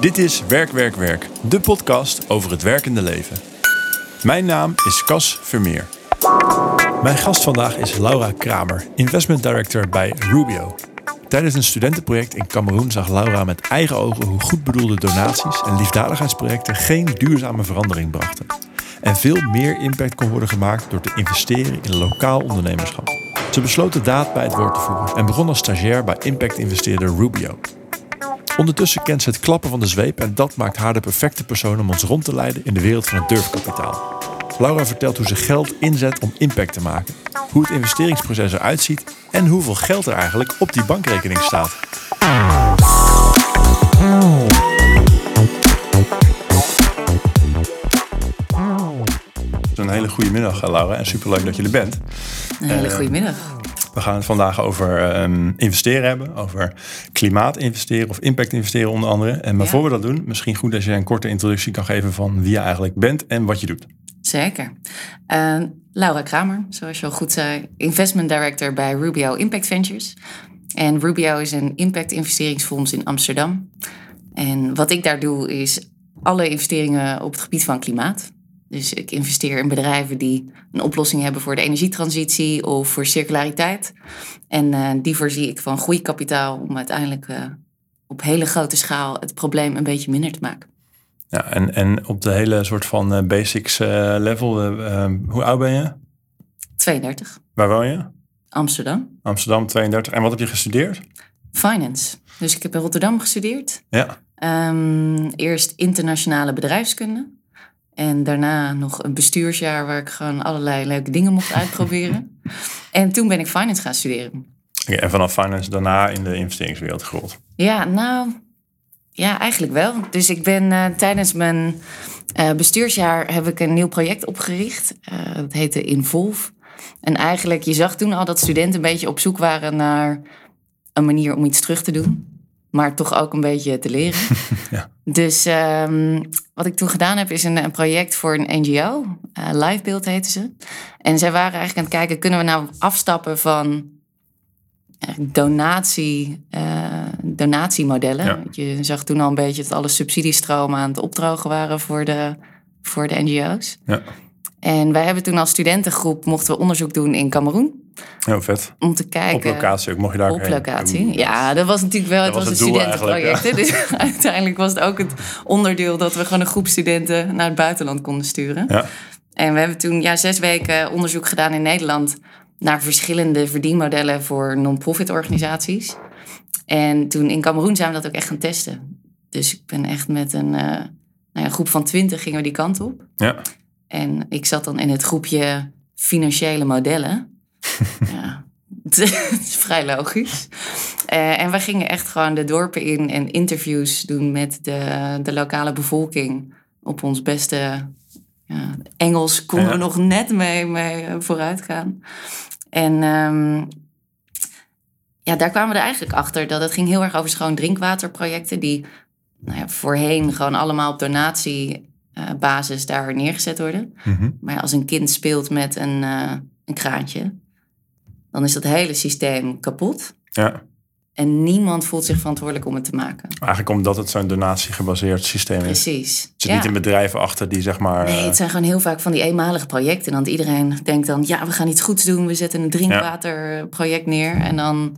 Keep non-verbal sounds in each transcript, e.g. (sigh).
Dit is Werk, Werk, Werk, de podcast over het werkende leven. Mijn naam is Cas Vermeer. Mijn gast vandaag is Laura Kramer, investment director bij Rubio. Tijdens een studentenproject in Cameroen zag Laura met eigen ogen hoe goed bedoelde donaties en liefdadigheidsprojecten geen duurzame verandering brachten. En veel meer impact kon worden gemaakt door te investeren in lokaal ondernemerschap. Ze besloot de daad bij het woord te voeren en begon als stagiair bij impact-investeerder Rubio. Ondertussen kent ze het klappen van de zweep en dat maakt haar de perfecte persoon om ons rond te leiden in de wereld van het durfkapitaal. Laura vertelt hoe ze geld inzet om impact te maken, hoe het investeringsproces eruit ziet en hoeveel geld er eigenlijk op die bankrekening staat. Een hele goede middag, Laura, en superleuk dat je er bent. Een hele Eh, goede middag. We gaan het vandaag over ehm, investeren hebben, over klimaat investeren of impact investeren onder andere. En maar Ja. voor we dat doen, misschien goed als je een korte introductie kan geven van wie je eigenlijk bent en wat je doet. Zeker. Eh, Laura Kramer, zoals je al goed zei, investment director bij Rubio Impact Ventures. En Rubio is een impact investeringsfonds in Amsterdam. En wat ik daar doe is alle investeringen op het gebied van klimaat. Dus ik investeer in bedrijven die een oplossing hebben voor de energietransitie of voor circulariteit. En eh, die voorzie ik van groeikapitaal om uiteindelijk eh, op hele grote schaal het probleem een beetje minder te maken. Ja, en, en op de hele soort van eh, basics level, hoe oud ben je? 32, Waar woon je? Amsterdam. Amsterdam, 32. En wat heb je gestudeerd? Finance. Dus ik heb in Rotterdam gestudeerd. Ja, Ehm, eerst internationale bedrijfskunde. En daarna nog een bestuursjaar waar ik gewoon allerlei leuke dingen mocht (laughs) uitproberen. en toen ben ik finance gaan studeren. En vanaf finance daarna in de investeringswereld gerold. Ja, nou, ja, eigenlijk wel. Dus ik ben eh, tijdens mijn eh, bestuursjaar heb ik een nieuw project opgericht. Eh dat heette Involve. En eigenlijk, je zag toen al dat studenten een beetje op zoek waren naar een manier om iets terug te doen. Maar toch ook een beetje te leren. (laughs) Ja. Dus ehm, wat ik toen gedaan heb, is een, een project voor een NGO. eh Livebeeld heette ze. En zij waren eigenlijk aan het kijken, kunnen we nou afstappen van eigenlijk donatie, eh, donatiemodellen. Ja. Je zag toen al een beetje dat alle subsidiestromen aan het opdrogen waren voor de, voor de NGO's. Ja, En wij hebben toen als studentengroep mochten we onderzoek doen in Cameroen. heel vet. Om te kijken. Op locatie ook, mocht je daar Op heen? locatie. Ja, dat was natuurlijk wel. Dat Het was een studentenproject. Dus (laughs) uiteindelijk was het ook het onderdeel dat we gewoon een groep studenten naar het buitenland konden sturen. Ja, En we hebben toen ja, zes weken onderzoek gedaan in Nederland naar verschillende verdienmodellen voor non-profit organisaties. En toen in Cameroen zijn we dat ook echt gaan testen. Dus ik ben echt met een, eh, nou ja, een groep van twintig gingen we die kant op. ja. En ik zat dan in het groepje financiële modellen. (laughs) ja, het is (laughs) vrij logisch. Eh, en we gingen echt gewoon de dorpen in en interviews doen met de, de lokale bevolking. Op ons beste ja, Engels konden Ja. we nog net mee, mee eh, vooruit gaan. En ehm, ja, daar kwamen we er eigenlijk achter dat het ging heel erg over schoon drinkwaterprojecten. Die nou ja, voorheen gewoon allemaal op donatiebasis daar neergezet worden. Mhm. Maar als een kind speelt met een, eh, een kraantje, dan is dat hele systeem kapot. ja. En niemand voelt zich verantwoordelijk om het te maken. Eigenlijk omdat het zo'n donatiegebaseerd systeem is. Precies. Er zit niet een bedrijven achter die zeg maar... Nee, eh, het zijn gewoon heel vaak van die eenmalige projecten. Want iedereen denkt dan, ja, we gaan iets goeds doen. We zetten een drinkwaterproject neer. En dan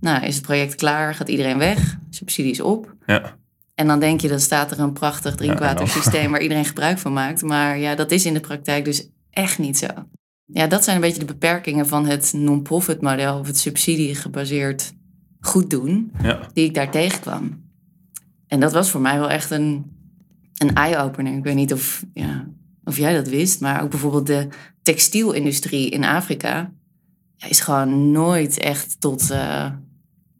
nou, is het project klaar, gaat iedereen weg. Subsidies op. ja. En dan denk je, dan staat er een prachtig drinkwatersysteem waar iedereen gebruik van maakt. Maar ja, dat is in de praktijk dus echt niet zo. Ja, dat zijn een beetje de beperkingen van het non-profit model of het subsidiegebaseerd goed doen, ja. die ik daar tegenkwam. En dat was voor mij wel echt een, een eye-opener. Ik weet niet of, ja, of jij dat wist, maar ook bijvoorbeeld de textielindustrie in Afrika ja, is gewoon nooit echt tot, eh,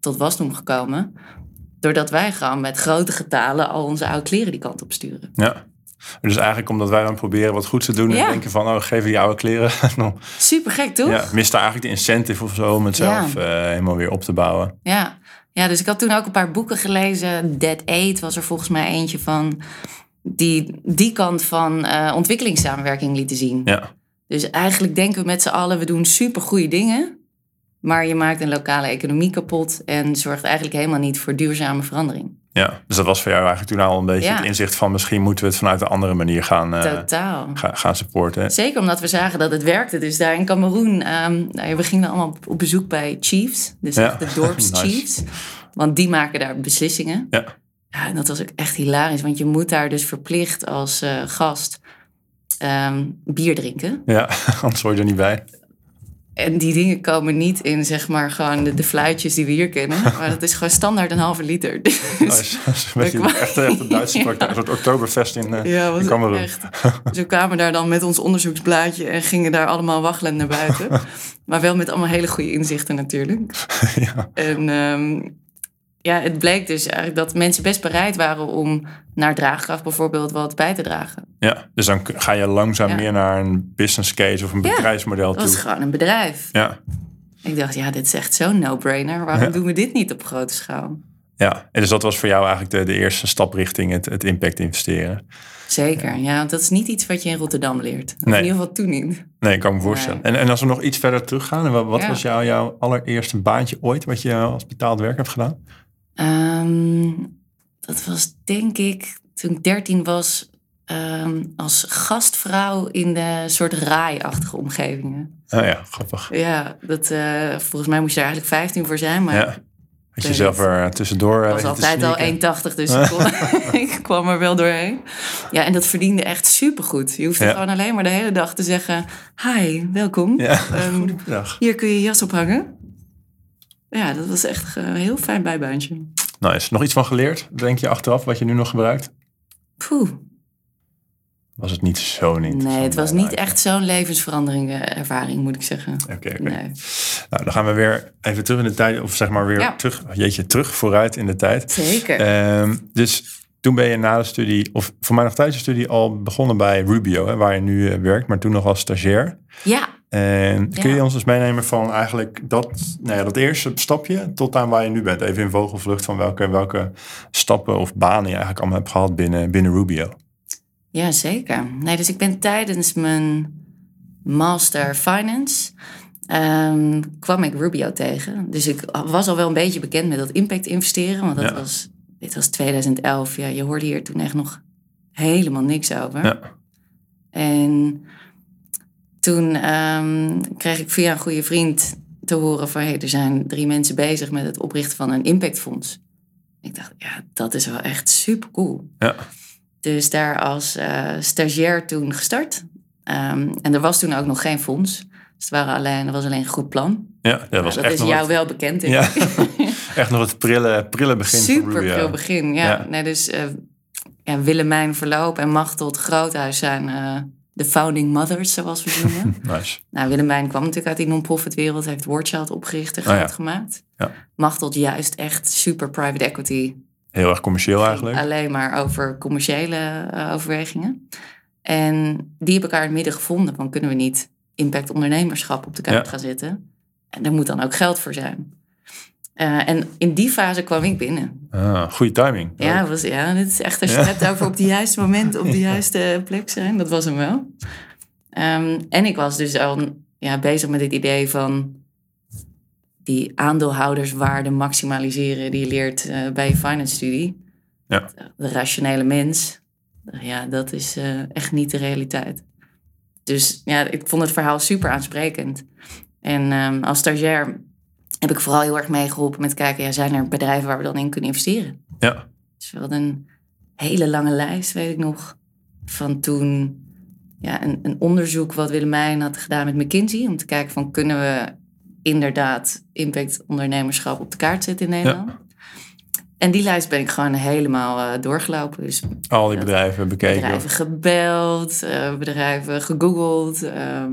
tot wasdom gekomen. Doordat wij gewoon met grote getalen al onze oude kleren die kant op sturen. Ja. Dus eigenlijk omdat wij dan proberen wat goed te doen en Ja. denken van, oh, geven die oude kleren. (laughs) Super gek, toch? ja, mist daar eigenlijk de incentive of zo om het Ja. zelf eh, helemaal weer op te bouwen. Ja. ja, dus ik had toen ook een paar boeken gelezen. Dead Aid was er volgens mij eentje van. Die die kant van eh, ontwikkelingssamenwerking lieten zien. Ja, Dus eigenlijk denken we met z'n allen, we doen super goede dingen. Maar je maakt een lokale economie kapot en zorgt eigenlijk helemaal niet voor duurzame verandering. Ja, dus dat was voor jou eigenlijk toen al een beetje Ja. het inzicht van misschien moeten we het vanuit een andere manier gaan, eh, Totaal. ga- gaan supporten. Zeker omdat we zagen dat het werkte. Dus daar in Cameroen, ehm, nou we gingen allemaal op, bezoek bij Chiefs. Dus Ja. echt de dorps (laughs) Nice. Chiefs. Want die maken daar beslissingen. Ja. Ja, en dat was ook echt hilarisch. Want je moet daar dus verplicht als eh, gast ehm, bier drinken. Ja, (laughs) anders hoor je er niet bij. En die dingen komen niet in, zeg maar, gewoon de, de fluitjes die we hier kennen. (laughs) Maar dat is gewoon standaard een halve liter. Dus, Dat is, dat is een beetje kwam- echt, echt een Duitse (laughs) Ja. praktijk. Een soort oktoberfest in, eh ja, in Cameroen. echt. Dus we kwamen daar dan met ons onderzoeksblaadje en gingen daar allemaal waggelend naar buiten. (laughs) maar wel met allemaal hele goede inzichten natuurlijk. ja. En ehm, ja, het bleek dus eigenlijk dat mensen best bereid waren om naar draagkracht bijvoorbeeld wat bij te dragen. ja, dus dan ga je langzaam Ja. meer naar een business case of een Ja, bedrijfsmodel Dat was toe. gewoon een bedrijf. Ja, Ik dacht, ja, dit is echt zo'n no-brainer. Waarom doen we dit niet op grote schaal? ja, en dus dat was voor jou eigenlijk de, de eerste stap richting het, het impact investeren. Zeker, ja, want dat is niet iets wat je in Rotterdam leert. Nee. in ieder geval toen niet. Nee, ik kan me voorstellen. En, en als we nog iets verder teruggaan, wat, wat Ja. was jou, jouw allereerste baantje ooit wat je als betaald werk hebt gedaan? Ehm, dat was denk ik toen ik 13 was ehm, als gastvrouw in de soort raai-achtige omgevingen. Oh ja, grappig. Ja, dat, eh, volgens mij moest je er eigenlijk 15 voor zijn, maar Ja. Had je zelf er tussendoor eh, ik was altijd al sneaken? 1,80, dus ik, kon- (laughs) (laughs) ik kwam er wel doorheen. Ja, en dat verdiende echt supergoed. Je hoefde Ja. gewoon alleen maar de hele dag te zeggen, hi, welkom. Ja, (laughs) goedemiddag. hier kun je je jas ophangen. Ja, dat was echt een heel fijn bijbaantje. Nice. Nog iets van geleerd, denk je achteraf, wat je nu nog gebruikt? Poeh. Was het niet zo niet? Nee, het was niet echt zo'n levensverandering eh, ervaring, moet ik zeggen. Oké. Nee. Nou, dan gaan we weer even terug in de tijd, of zeg maar weer Ja. terug, jeetje, terug vooruit in de tijd. Zeker. Ehm, dus toen ben je na de studie, of voor mij nog tijdens de studie, al begonnen bij Rubio, hè, waar je nu eh, werkt, maar toen nog als stagiair. ja, En kun je Ja. ons eens meenemen van eigenlijk dat, nou ja, dat eerste stapje tot aan waar je nu bent? Even in vogelvlucht van welke, welke stappen of banen je eigenlijk allemaal hebt gehad binnen, binnen Rubio. ja, zeker. Nee, dus ik ben tijdens mijn master finance... ehm, kwam ik Rubio tegen. Dus ik was al wel een beetje bekend met dat impact investeren. Want dat Ja. was, dit was 2011. Ja, je hoorde hier toen echt nog helemaal niks over. Ja. En toen ehm, kreeg ik via een goede vriend te horen van... Hey, er zijn drie mensen bezig met het oprichten van een impactfonds. Ik dacht, ja, dat is wel echt super cool. Ja. Dus daar als eh, stagiair toen gestart. Ehm, en er was toen ook nog geen fonds. Dus het waren alleen, er was alleen een goed plan. Ja, dat was dat echt is nog jou wel bekend. denk Ja. ik. (laughs) echt nog het prille, prille begin Super veel begin, ja. Ja. Nee, dus eh, ja, Willemijn Verloop en Machteld Groothuis zijn eh, de founding mothers, zoals we ze (laughs) noemen. Nice. nou, Willemijn kwam natuurlijk uit die non-profit wereld, heeft Wordchild opgericht en Oh ja. gemaakt. Ja. Machteld juist echt super private equity. Heel erg commercieel eigenlijk. Alleen maar over commerciële eh, overwegingen. En die hebben elkaar in het midden gevonden. Van kunnen we niet impact ondernemerschap op de kaart Ja. gaan zetten? En daar moet dan ook geld voor zijn. Eh, en in die fase kwam ik binnen. Ah, goede timing. Ja, was, ja, dit is echt als je Ja. het hebt over op het juiste moment op de (laughs) juiste plek zijn. Dat was hem wel. Ehm, en ik was dus al ja, bezig met het idee van die aandeelhouderswaarde maximaliseren die je leert eh, bij je finance studie. Ja. De rationele mens. Ja, dat is eh, echt niet de realiteit. Dus ja, ik vond het verhaal super aansprekend. En ehm, als stagiair heb ik vooral heel erg meegeholpen met kijken, ja, zijn er bedrijven waar we dan in kunnen investeren? Ja. Dus we hadden een hele lange lijst, weet ik nog, van toen ja, een, een onderzoek wat Willemijn had gedaan met McKinsey. Om te kijken van kunnen we inderdaad impact ondernemerschap op de kaart zetten in Nederland. En die lijst ben ik gewoon helemaal eh, doorgelopen. Dus Al die bedrijven bekeken. bedrijven gebeld, eh, bedrijven gegoogeld, ehm,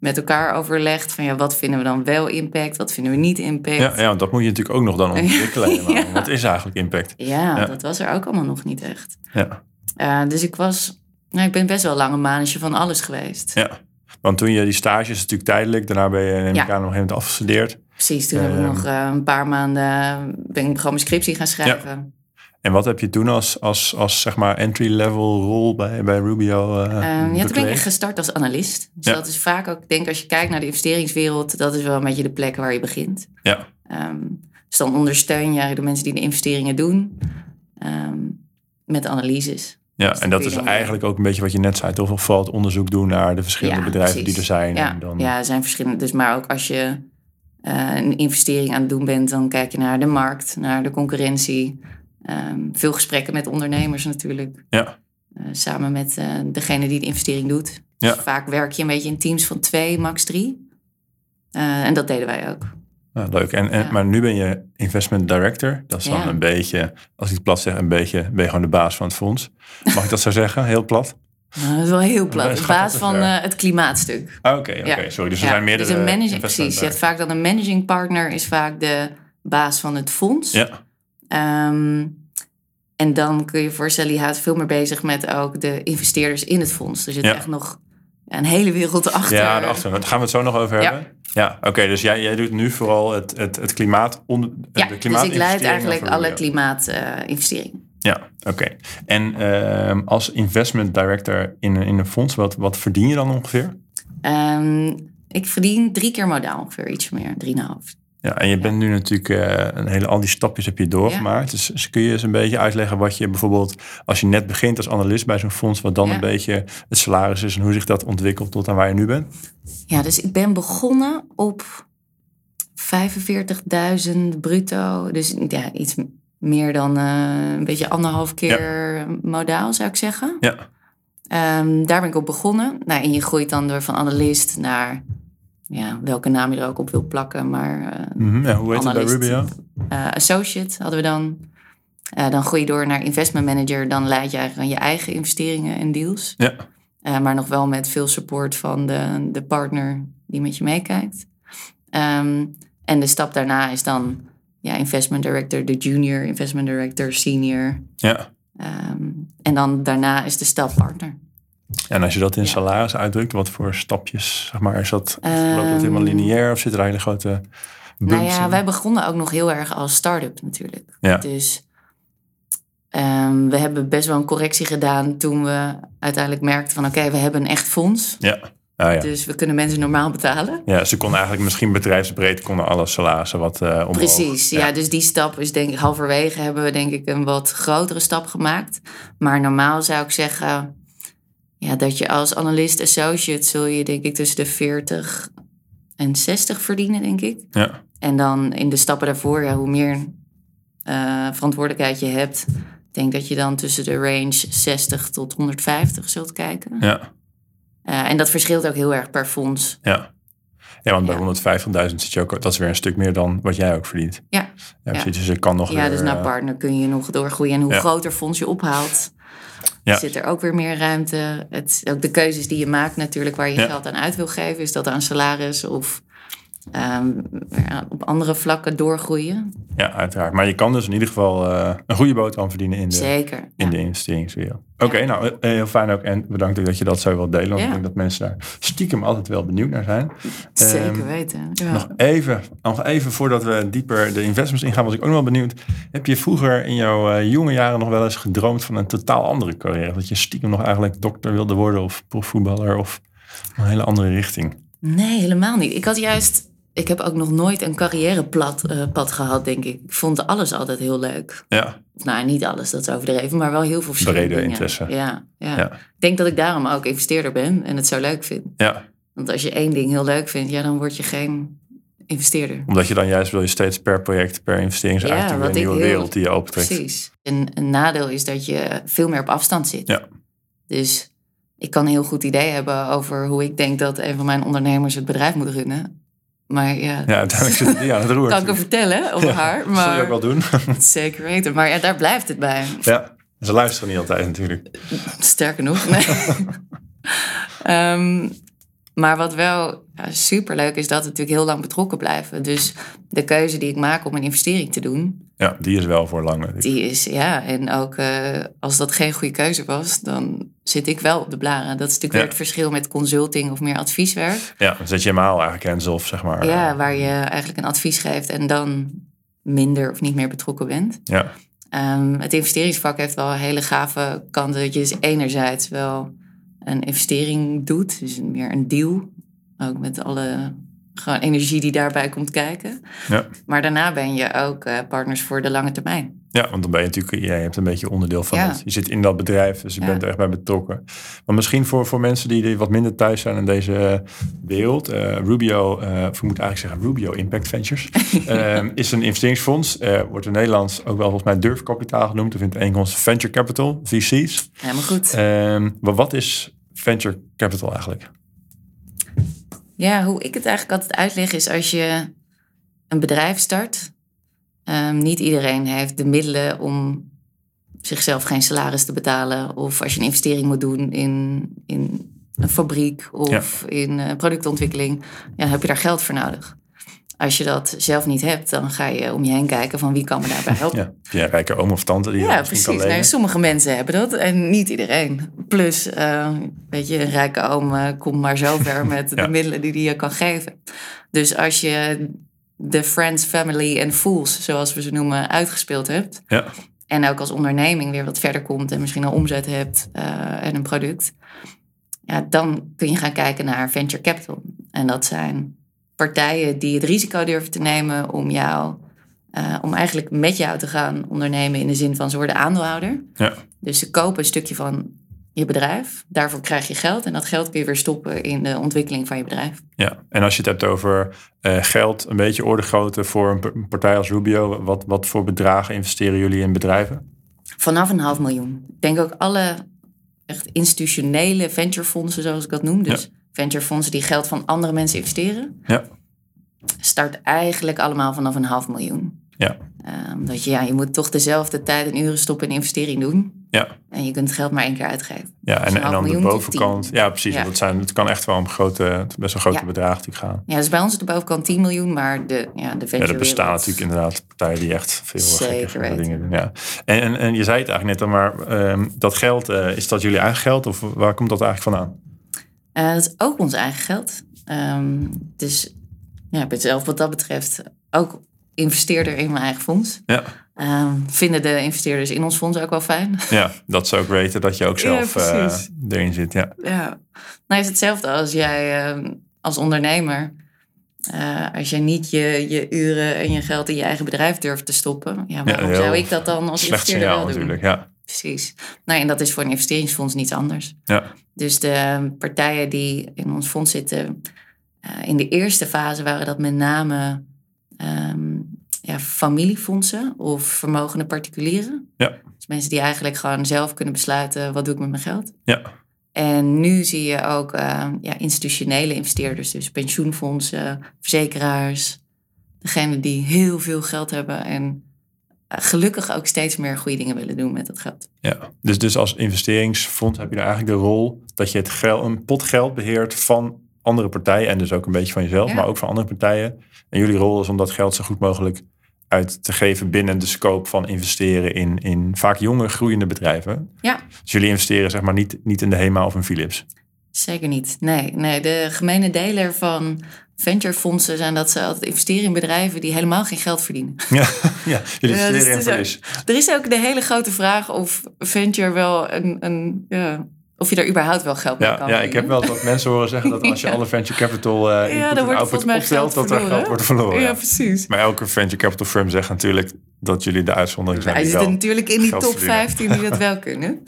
met elkaar overlegd van ja, wat vinden we dan wel impact, wat vinden we niet impact. Ja, ja, want dat moet je natuurlijk ook nog dan (laughs) ontwikkelen. Wat is eigenlijk impact? Ja, Ja. dat was er ook allemaal nog niet echt. Ja. Eh, dus ik was, nou, ik ben best wel lang een manetje van alles geweest. ja. Want toen je die stage is natuurlijk tijdelijk. Daarna ben je Ja. aan op een gegeven moment afgestudeerd. Precies, toen heb ik Ehm. nog eh, een paar maanden, ben ik gewoon mijn scriptie gaan schrijven. En wat heb je toen als, als, als zeg maar entry-level rol bij, bij Rubio uh, Ehm, ja, toen ben ik gestart als analist. Dus Ja. dat is vaak ook, ik denk als je kijkt naar de investeringswereld, dat is wel een beetje de plek waar je begint. Ja. Ehm, dus dan ondersteun je de mensen die de investeringen doen. Eh, met analyses. Ja, Dus en dat is eigenlijk ook een beetje wat je net zei, toch? Of het onderzoek doen naar de verschillende Ja, bedrijven die er zijn. Ja, En dan, ja, er zijn verschillende. Dus maar ook als je eh, een investering aan het doen bent, dan kijk je naar de markt, naar de concurrentie. Ehm, veel gesprekken met ondernemers natuurlijk. ja. Eh, samen met eh, degene die de investering doet. Ja. Dus vaak werk je een beetje in teams van twee, max drie. Eh, en dat deden wij ook. Ja, leuk. En, en, Ja. Maar nu ben je investment director. Dat is dan Ja. een beetje, als ik het plat zeg, een beetje, ben je gewoon de baas van het fonds. Mag ik dat zo (laughs) zeggen? Heel plat? Nou, dat is wel heel plat. wat te van het klimaatstuk. Ah, Oké, oké, Ja. sorry. Dus er zijn meerdere dus een managing, precies. Je hebt vaak dan een managing partner is vaak de baas van het fonds. Ja, Ehm, en dan kun je je voorstellen, die houdt veel meer bezig met ook de investeerders in het fonds. Er zit Ja. echt nog een hele wereld achter. ja daarachter. Daar gaan we het zo nog over hebben. Ja, oké. dus jij, jij doet nu vooral het, het, het klimaat... Onder, Ja, de dus ik leid eigenlijk alle klimaatinvesteringen. Ja, oké. En ehm, als investment director in, een- in een fonds, wat, wat verdien je dan ongeveer? Ehm, ik verdien drie keer modaal ongeveer, iets meer, drieënhalf. Ja, en je bent nu natuurlijk eh, een hele, al die stapjes heb je doorgemaakt. Dus, dus kun je eens een beetje uitleggen wat je bijvoorbeeld, als je net begint als analist bij zo'n fonds, wat dan Ja. een beetje het salaris is en hoe zich dat ontwikkelt tot aan waar je nu bent? Ja, dus ik ben begonnen op 45.000 bruto. Dus ja, iets meer dan eh, een beetje anderhalf keer modaal, zou ik zeggen. Ja, Ehm, daar ben ik op begonnen. Nou, en je groeit dan door van analist naar ja, welke naam je er ook op wil plakken. Maar Mhm, ja hoe heet het bij. Rubio? eh, associate hadden we dan. Eh, dan groei je door naar investment manager. Dan leid je eigenlijk aan je eigen investeringen en deals. Ja, maar nog wel met veel support van de, de partner die met je meekijkt. Ehm, en de stap daarna is dan ja, investment director, de junior investment director, senior. ja. Ehm, en dan daarna is de stap partner. En als je dat in Ja. salaris uitdrukt, wat voor stapjes, zeg maar, is dat, loopt dat Ehm, helemaal lineair of zit er hele grote bumps Nou ja, in? wij begonnen ook nog heel erg als start-up natuurlijk. Ja. Dus ehm, we hebben best wel een correctie gedaan toen we uiteindelijk merkten van oké, we hebben een echt fonds. Ja, ah, ja. Dus we kunnen mensen normaal betalen. ja, ze konden eigenlijk misschien bedrijfsbreed konden alle salarissen wat eh omhoog. Precies, ja. Dus die stap is denk ik halverwege hebben we denk ik een wat grotere stap gemaakt. Maar normaal zou ik zeggen ja, dat je als analist associate zul je denk ik tussen de 40 en 60 verdienen, denk ik. Ja, En dan in de stappen daarvoor, ja, hoe meer eh, verantwoordelijkheid je hebt, ik denk dat je dan tussen de range 60 tot 150 zult kijken. ja, Eh, en dat verschilt ook heel erg per fonds. ja. Ja, want bij Ja. 150.000 zit je ook, dat is weer een stuk meer dan wat jij ook verdient. Ja, Ja, Ja. precies. Dus je kan nog ja weer, dus naar eh, partner kun je nog doorgroeien. En hoe groter fonds je ophaalt, Ja. zit er ook weer meer ruimte. Het, ook de keuzes die je maakt natuurlijk, waar je Ja. geld aan uit wil geven. Is dat aan salaris of ehm, ja, op andere vlakken doorgroeien? Ja, uiteraard. Maar je kan dus in ieder geval eh, een goede boterham verdienen in de, Zeker. in ja. de investeringswereld. Oké, nou eh, heel fijn ook. En bedankt dat je dat zo wilt delen. Want Ja. ik denk dat mensen daar stiekem altijd wel benieuwd naar zijn. Zeker Ehm, weten. Ja. Nog even, nog even voordat we dieper de investments ingaan, was ik ook nog wel benieuwd. Heb je vroeger in jouw eh, jonge jaren nog wel eens gedroomd van een totaal andere carrière? Dat je stiekem nog eigenlijk dokter wilde worden of profvoetballer of een hele andere richting? Nee, helemaal niet. Ik had juist. Ik heb ook nog nooit een carrièrepad eh, pad gehad, denk ik. Ik vond alles altijd heel leuk. Ja, Of, nou, niet alles, dat is overdreven, maar wel heel veel verschillende Brede dingen. interesse. Ja, ja. Ja. Ik denk dat ik daarom ook investeerder ben en het zo leuk vind. ja, Want als je één ding heel leuk vindt, ja, dan word je geen investeerder. omdat je dan juist wil je steeds per project, per investering Ja, een nieuwe heel- wereld die je opentrekt. Precies. En een nadeel is dat je veel meer op afstand zit. Ja. Dus ik kan een heel goed idee hebben over hoe ik denk dat een van mijn ondernemers het bedrijf moet runnen. Maar ja, Ja, uiteindelijk zit die aan het roer. (laughs) kan ik hem vertellen over haar. Dat zul je ook Maar wel doen. (laughs) zeker weten. Maar ja, daar blijft het bij. ja, ze luisteren niet altijd natuurlijk. Sterker nog. Nee. (laughs) Ehm, maar wat wel ja, superleuk is, dat we natuurlijk heel lang betrokken blijven. Dus de keuze die ik maak om een investering te doen, Ja, die is wel voor lang. die is ja. En ook eh, als dat geen goede keuze was, dan zit ik wel op de blaren. Dat is natuurlijk weer Ja. het verschil met consulting of meer advieswerk. Ja, dan zet je helemaal eigenlijk hands-off, zeg maar. Ja, waar je eigenlijk een advies geeft en dan minder of niet meer betrokken bent. Ja, Ehm, het investeringsvak heeft wel hele gave kanten. Dat je dus enerzijds wel een investering doet, dus meer een deal, ook met alle gewoon energie die daarbij komt kijken. Ja. Maar daarna ben je ook eh, partners voor de lange termijn. Ja, want dan ben je natuurlijk, jij hebt een beetje onderdeel van Ja. het. Je zit in dat bedrijf, dus je Ja. bent er echt bij betrokken. Maar misschien voor, voor mensen die, wat minder thuis zijn in deze eh, wereld. eh, Rubio, eh, of ik moet eigenlijk zeggen Rubio Impact Ventures, (laughs) eh, is een investeringsfonds. eh, wordt in Nederland ook wel volgens mij durfkapitaal genoemd. Of in het Engels venture capital, VC's. Helemaal goed. Ehm, maar wat is venture capital eigenlijk? Ja, hoe ik het eigenlijk altijd uitleg is als je een bedrijf start. ehm, niet iedereen heeft de middelen om zichzelf geen salaris te betalen. Of als je een investering moet doen in, in een fabriek of in eh, productontwikkeling. Ja, dan heb je daar geld voor nodig. Als je dat zelf niet hebt, dan ga je om je heen kijken van wie kan me daarbij (laughs) helpen. Ja, heb je een rijke oom of tante die Ja, precies. kan lenen? Sommige mensen hebben dat en niet iedereen. Plus, eh, weet je, een rijke oom eh, komt maar zover met (laughs) Ja. de middelen die hij je kan geven. Dus als je de friends, family en fools, zoals we ze noemen, uitgespeeld hebt. Ja. En ook als onderneming weer wat verder komt en misschien een omzet hebt eh, en een product. Ja, dan kun je gaan kijken naar venture capital. En dat zijn partijen die het risico durven te nemen om jou, eh, om eigenlijk met jou te gaan ondernemen in de zin van ze worden aandeelhouder. Ja. Dus ze kopen een stukje van je bedrijf. Daarvoor krijg je geld en dat geld kun je weer stoppen in de ontwikkeling van je bedrijf. Ja, en als je het hebt over eh, geld, een beetje orde grootte voor een partij als Rubio, wat, wat voor bedragen investeren jullie in bedrijven? Vanaf een half miljoen. Ik denk ook alle echt institutionele venturefondsen, zoals ik dat noem. Dus venturefondsen die geld van andere mensen investeren. Ja. Start eigenlijk allemaal vanaf een half miljoen. Ja. Ehm, dat je, ja, je moet toch dezelfde tijd en uren stoppen in investering doen. Ja. En je kunt het geld maar één keer uitgeven. Ja, Dus en, een dan de bovenkant. Ja, precies. Ja. Dat zijn, het kan echt wel om grote, best wel grote Ja. bedragen natuurlijk gaan. Ja, dus bij ons is de bovenkant 10 miljoen, maar de, ja, de venture Ja, er bestaan wereld- natuurlijk inderdaad partijen die echt veel Zeker dingen doen. Ja. En, en, en je zei het eigenlijk net al, maar ehm, dat geld, eh, is dat jullie eigen geld of waar komt dat eigenlijk vandaan? Eh, dat is ook ons eigen geld. Ehm, dus ja, ik ben zelf wat dat betreft ook investeerder in mijn eigen fonds. Ja. Ehm, vinden de investeerders in ons fonds ook wel fijn? (laughs) Ja, dat ze ook weten dat je ook zelf eh, erin zit. Ja. Ja. Nou is hetzelfde als jij ehm, als ondernemer. eh, als jij niet je, je uren en je geld in je eigen bedrijf durft te stoppen. Ja, waarom zou ik dat dan als investeerder signaal wel doen? natuurlijk. Ja. Precies. Nou, en dat is voor een investeringsfonds niets anders. Ja. Dus de partijen die in ons fonds zitten, eh, in de eerste fase waren dat met name ehm, ja, familiefondsen of vermogende particulieren. Ja. Dus mensen die eigenlijk gewoon zelf kunnen besluiten, wat doe ik met mijn geld? Ja. En nu zie je ook eh, ja, institutionele investeerders, dus pensioenfondsen, verzekeraars. Degene die heel veel geld hebben en gelukkig ook steeds meer goede dingen willen doen met dat geld. Ja, dus, dus als investeringsfonds heb je dan eigenlijk de rol dat je het geld, een pot geld beheert van andere partijen en dus ook een beetje van jezelf, Ja. maar ook van andere partijen. En jullie rol is om dat geld zo goed mogelijk uit te geven binnen de scope van investeren in, in vaak jonge groeiende bedrijven. Ja. Dus jullie investeren zeg maar niet, niet in de HEMA of een Philips. Zeker niet. Nee, nee, de gemene deler van venturefondsen zijn dat ze altijd investeren in bedrijven die helemaal geen geld verdienen. (laughs) Ja, ja jullie Ja, dus investeren in het is verlies. Er is ook de hele grote vraag of venture wel een, een ja, of je daar überhaupt wel geld mee Ja, kan ja, ik heb wel wat mensen horen zeggen dat als je (laughs) Ja. alle venture capital eh Ja, input dan wordt output optelt, dat er geld wordt verloren. Ja, ja. precies. Maar elke venture capital firm zegt natuurlijk dat jullie de uitzondering zijn. Wij die zitten wel natuurlijk in die top verdienen. 15 die dat wel (laughs) kunnen.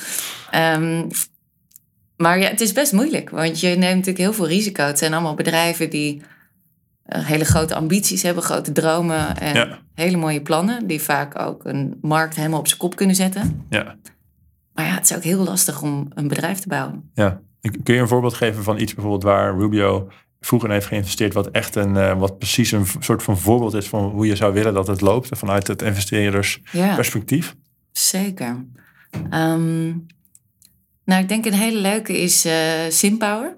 Ehm, maar ja, het is best moeilijk, want je neemt natuurlijk heel veel risico. Het zijn allemaal bedrijven die hele grote ambities hebben, grote dromen en Ja. hele mooie plannen, die vaak ook een markt helemaal op zijn kop kunnen zetten. Ja. Maar ja, het is ook heel lastig om een bedrijf te bouwen. Ja. Kun je een voorbeeld geven van iets bijvoorbeeld waar Rubio vroeger in heeft geïnvesteerd, wat echt een, eh, wat precies een soort van voorbeeld is van hoe je zou willen dat het loopt vanuit het Ja, investeerdersperspectief? zeker. Ehm, nou, ik denk een hele leuke is eh Simpower.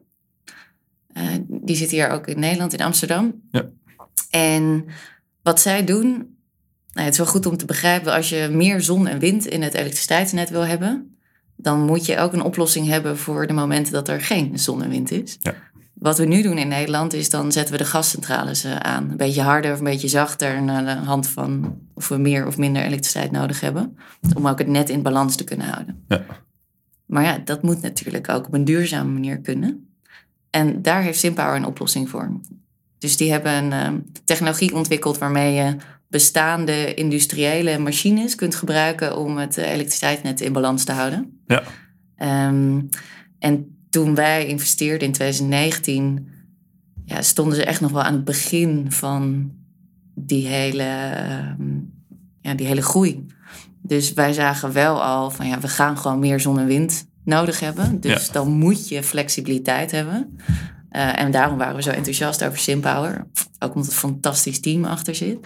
Eh, die zit hier ook in Nederland, in Amsterdam. Ja. En wat zij doen, nou, het is wel goed om te begrijpen, als je meer zon en wind in het elektriciteitsnet wil hebben, dan moet je ook een oplossing hebben voor de momenten dat er geen zon en wind is. Ja. Wat we nu doen in Nederland is dan zetten we de gascentrales eh, aan. Een beetje harder of een beetje zachter naar de hand van of we meer of minder elektriciteit nodig hebben. Om ook het net in balans te kunnen houden. Ja. Maar ja, dat moet natuurlijk ook op een duurzame manier kunnen. En daar heeft Simpower een oplossing voor. Dus die hebben een ehm, technologie ontwikkeld waarmee je bestaande industriële machines kunt gebruiken om het eh, elektriciteitsnet in balans te houden. Ja. Ehm, en toen wij investeerden in 2019, ja, stonden ze echt nog wel aan het begin van die hele, ehm, ja, die hele groei. Dus wij zagen wel al van ja, we gaan gewoon meer zon en wind nodig hebben. Dus Ja. dan moet je flexibiliteit hebben. Eh, en daarom waren we zo enthousiast over SimPower. Ook omdat het een fantastisch team achter zit.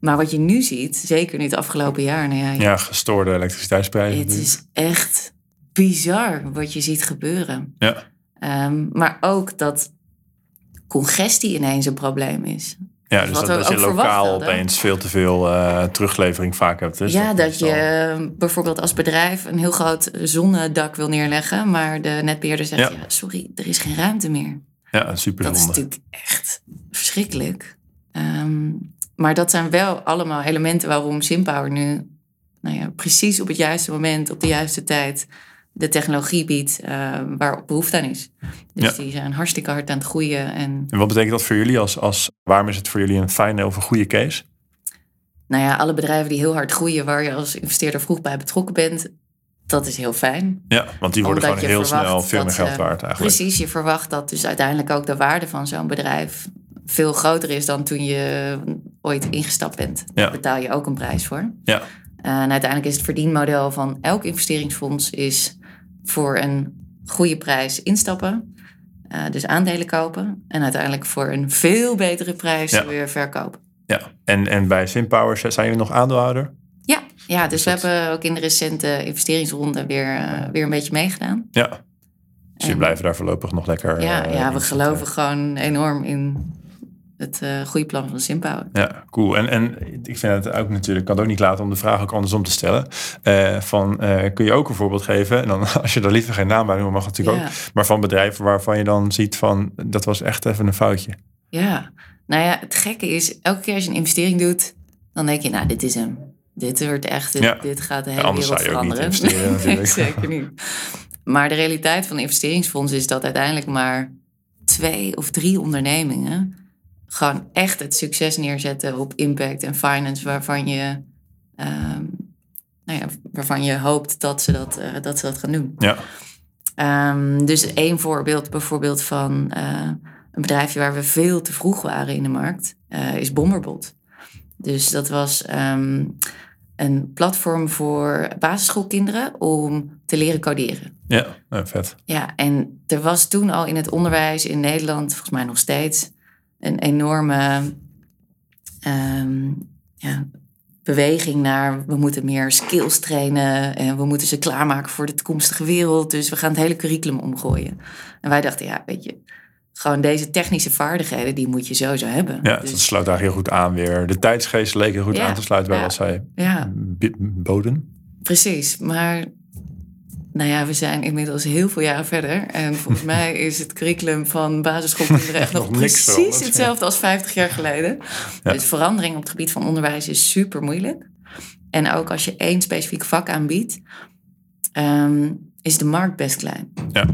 Maar wat je nu ziet, zeker nu het afgelopen jaar, nou ja, Ja, gestoorde elektriciteitsprijzen. het is echt bizar wat je ziet gebeuren. Ja. Ehm, maar ook dat congestie ineens een probleem is. Ja, dus dat, dat je lokaal opeens veel te veel eh, teruglevering vaak hebt. Dus ja, dat je eh, bijvoorbeeld als bedrijf een heel groot zonnedak wil neerleggen, maar de netbeheerder zegt: Ja. ja. sorry, er is geen ruimte meer. Ja, super Dat is natuurlijk echt verschrikkelijk. Ehm, maar dat zijn wel allemaal elementen waarom SimPower nu nou ja, precies op het juiste moment, op de juiste tijd, de technologie biedt eh, waar behoefte aan is. Dus Ja. die zijn hartstikke hard aan het groeien. En En wat betekent dat voor jullie? Als, als, waarom is het voor jullie een fijne of een goede case? nou ja, alle bedrijven die heel hard groeien, waar je als investeerder vroeg bij betrokken bent, dat is heel fijn. Ja, want die worden Omdat gewoon heel snel veel meer geld eh, waard eigenlijk. Precies, je verwacht dat dus uiteindelijk ook de waarde van zo'n bedrijf veel groter is dan toen je ooit ingestapt bent. Ja. Daar betaal je ook een prijs voor. Ja. En uiteindelijk is het verdienmodel van elk investeringsfonds is voor een goede prijs instappen. eh, dus aandelen kopen. En uiteindelijk voor een veel betere prijs Ja. weer verkopen. Ja, en, en bij SimPower zijn jullie nog aandeelhouder? Ja, ja dus we hebben ook in de recente investeringsronde weer, eh, weer een beetje meegedaan. Ja. Dus je En- blijven daar voorlopig nog lekker Ja, eh, ja we geloven gewoon enorm in het eh goede plan van SimPower. Ja, cool. En, en ik vind het ook natuurlijk, kan het ook niet laten om de vraag ook andersom te stellen. Eh, van, eh, kun je ook een voorbeeld geven? En dan, (laughs) als je daar liever geen naam bij noemt, mag natuurlijk Ja. ook. Maar van bedrijven waarvan je dan ziet van, dat was echt even een foutje. Ja, nou ja, het gekke is, elke keer als je een investering doet, dan denk je, nou, dit is hem. Dit wordt echt, dit, Ja. dit gaat de Ja, hele anders wereld zou je ook niet veranderen. (laughs) natuurlijk. (laughs) Zeker niet. Maar de realiteit van een investeringsfonds is dat uiteindelijk maar twee of drie ondernemingen gewoon echt het succes neerzetten op impact en finance, waarvan je, ehm, nou ja, waarvan je hoopt dat ze dat, eh, dat, ze dat gaan doen. Ja, Ehm, dus één voorbeeld bijvoorbeeld van eh, een bedrijfje waar we veel te vroeg waren in de markt, eh, is Bomberbot. Dus dat was ehm, een platform voor basisschoolkinderen om te leren coderen. ja nou, vet. Ja, en er was toen al in het onderwijs in Nederland, volgens mij nog steeds, een enorme ehm, ja, beweging naar we moeten meer skills trainen en we moeten ze klaarmaken voor de toekomstige wereld. Dus we gaan het hele curriculum omgooien. En wij dachten, ja, weet je, gewoon deze technische vaardigheden, die moet je sowieso hebben. Ja, dat dus, sloot daar heel goed aan weer. De tijdsgeest leek er goed Ja, aan te sluiten bij ja. wat zij ja, boden. precies. Maar nou ja, we zijn inmiddels heel veel jaren verder. En volgens (laughs) mij is het curriculum van basisschoolkinderen echt nog Nog precies hetzelfde als 50 jaar geleden. Ja. Dus verandering op het gebied van onderwijs is super moeilijk. En ook als je één specifiek vak aanbiedt, ehm, is de markt best klein. Ja.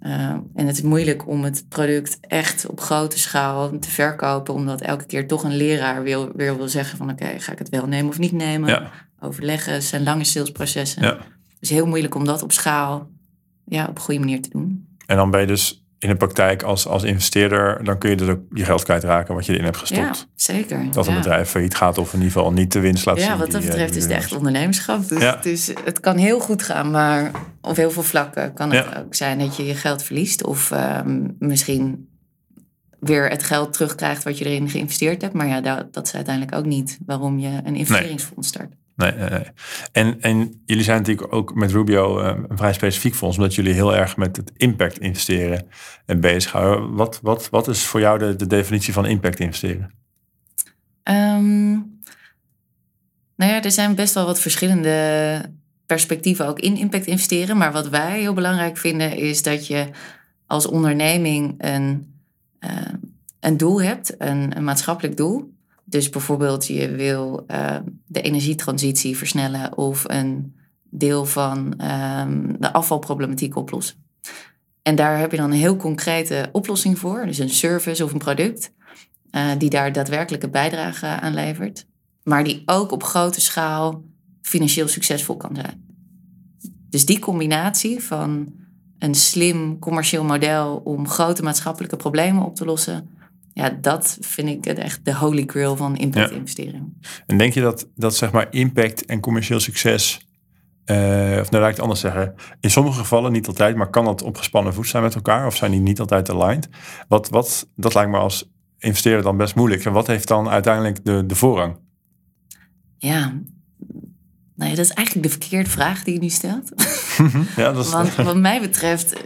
Eh, en het is moeilijk om het product echt op grote schaal te verkopen, omdat elke keer toch een leraar wil, weer wil zeggen van oké, ga ik het wel nemen of niet nemen? Ja. Overleggen, het zijn lange salesprocessen. Ja. Dus heel moeilijk om dat op schaal ja, op een goede manier te doen. En dan ben je dus in de praktijk als, als investeerder, dan kun je dus ook je geld kwijtraken wat je erin hebt gestopt. Ja, zeker. Dat een ja. bedrijf failliet gaat of in ieder geval niet de winst laat zien. Ja, wat dat eh, betreft die is het echt ondernemerschap. Dus Ja. het, is, het kan heel goed gaan, maar op heel veel vlakken kan het ook zijn dat je je geld verliest. Of ehm, misschien weer het geld terugkrijgt wat je erin geïnvesteerd hebt. Maar ja, dat, dat is uiteindelijk ook niet waarom je een investeringsfonds start. Nee, nee. En, en jullie zijn natuurlijk ook met Rubio eh, een vrij specifiek fonds, omdat jullie heel erg met het impact investeren en bezighouden. Wat, wat, wat is voor jou de, de definitie van impact investeren? Ehm, nou ja, er zijn best wel wat verschillende perspectieven ook in impact investeren. Maar wat wij heel belangrijk vinden is dat je als onderneming een, eh, een doel hebt, een, een maatschappelijk doel. Dus bijvoorbeeld je wil eh, de energietransitie versnellen of een deel van ehm, de afvalproblematiek oplossen. En daar heb je dan een heel concrete oplossing voor, dus een service of een product. eh, die daar daadwerkelijke bijdrage aan levert, maar die ook op grote schaal financieel succesvol kan zijn. Dus die combinatie van een slim commercieel model om grote maatschappelijke problemen op te lossen, ja, dat vind ik echt de holy grail van impact investeringen. En denk je dat, dat zeg maar impact en commercieel succes uh, of nou laat ik het anders zeggen. In sommige gevallen, niet altijd, maar kan dat op gespannen voet zijn met elkaar? Of zijn die niet altijd aligned? Wat, wat, dat lijkt me als investeerder dan best moeilijk. En wat heeft dan uiteindelijk de, de voorrang? Ja, nou ja, dat is eigenlijk de verkeerde vraag die je nu stelt. (laughs) ja, dat is Want wat mij betreft,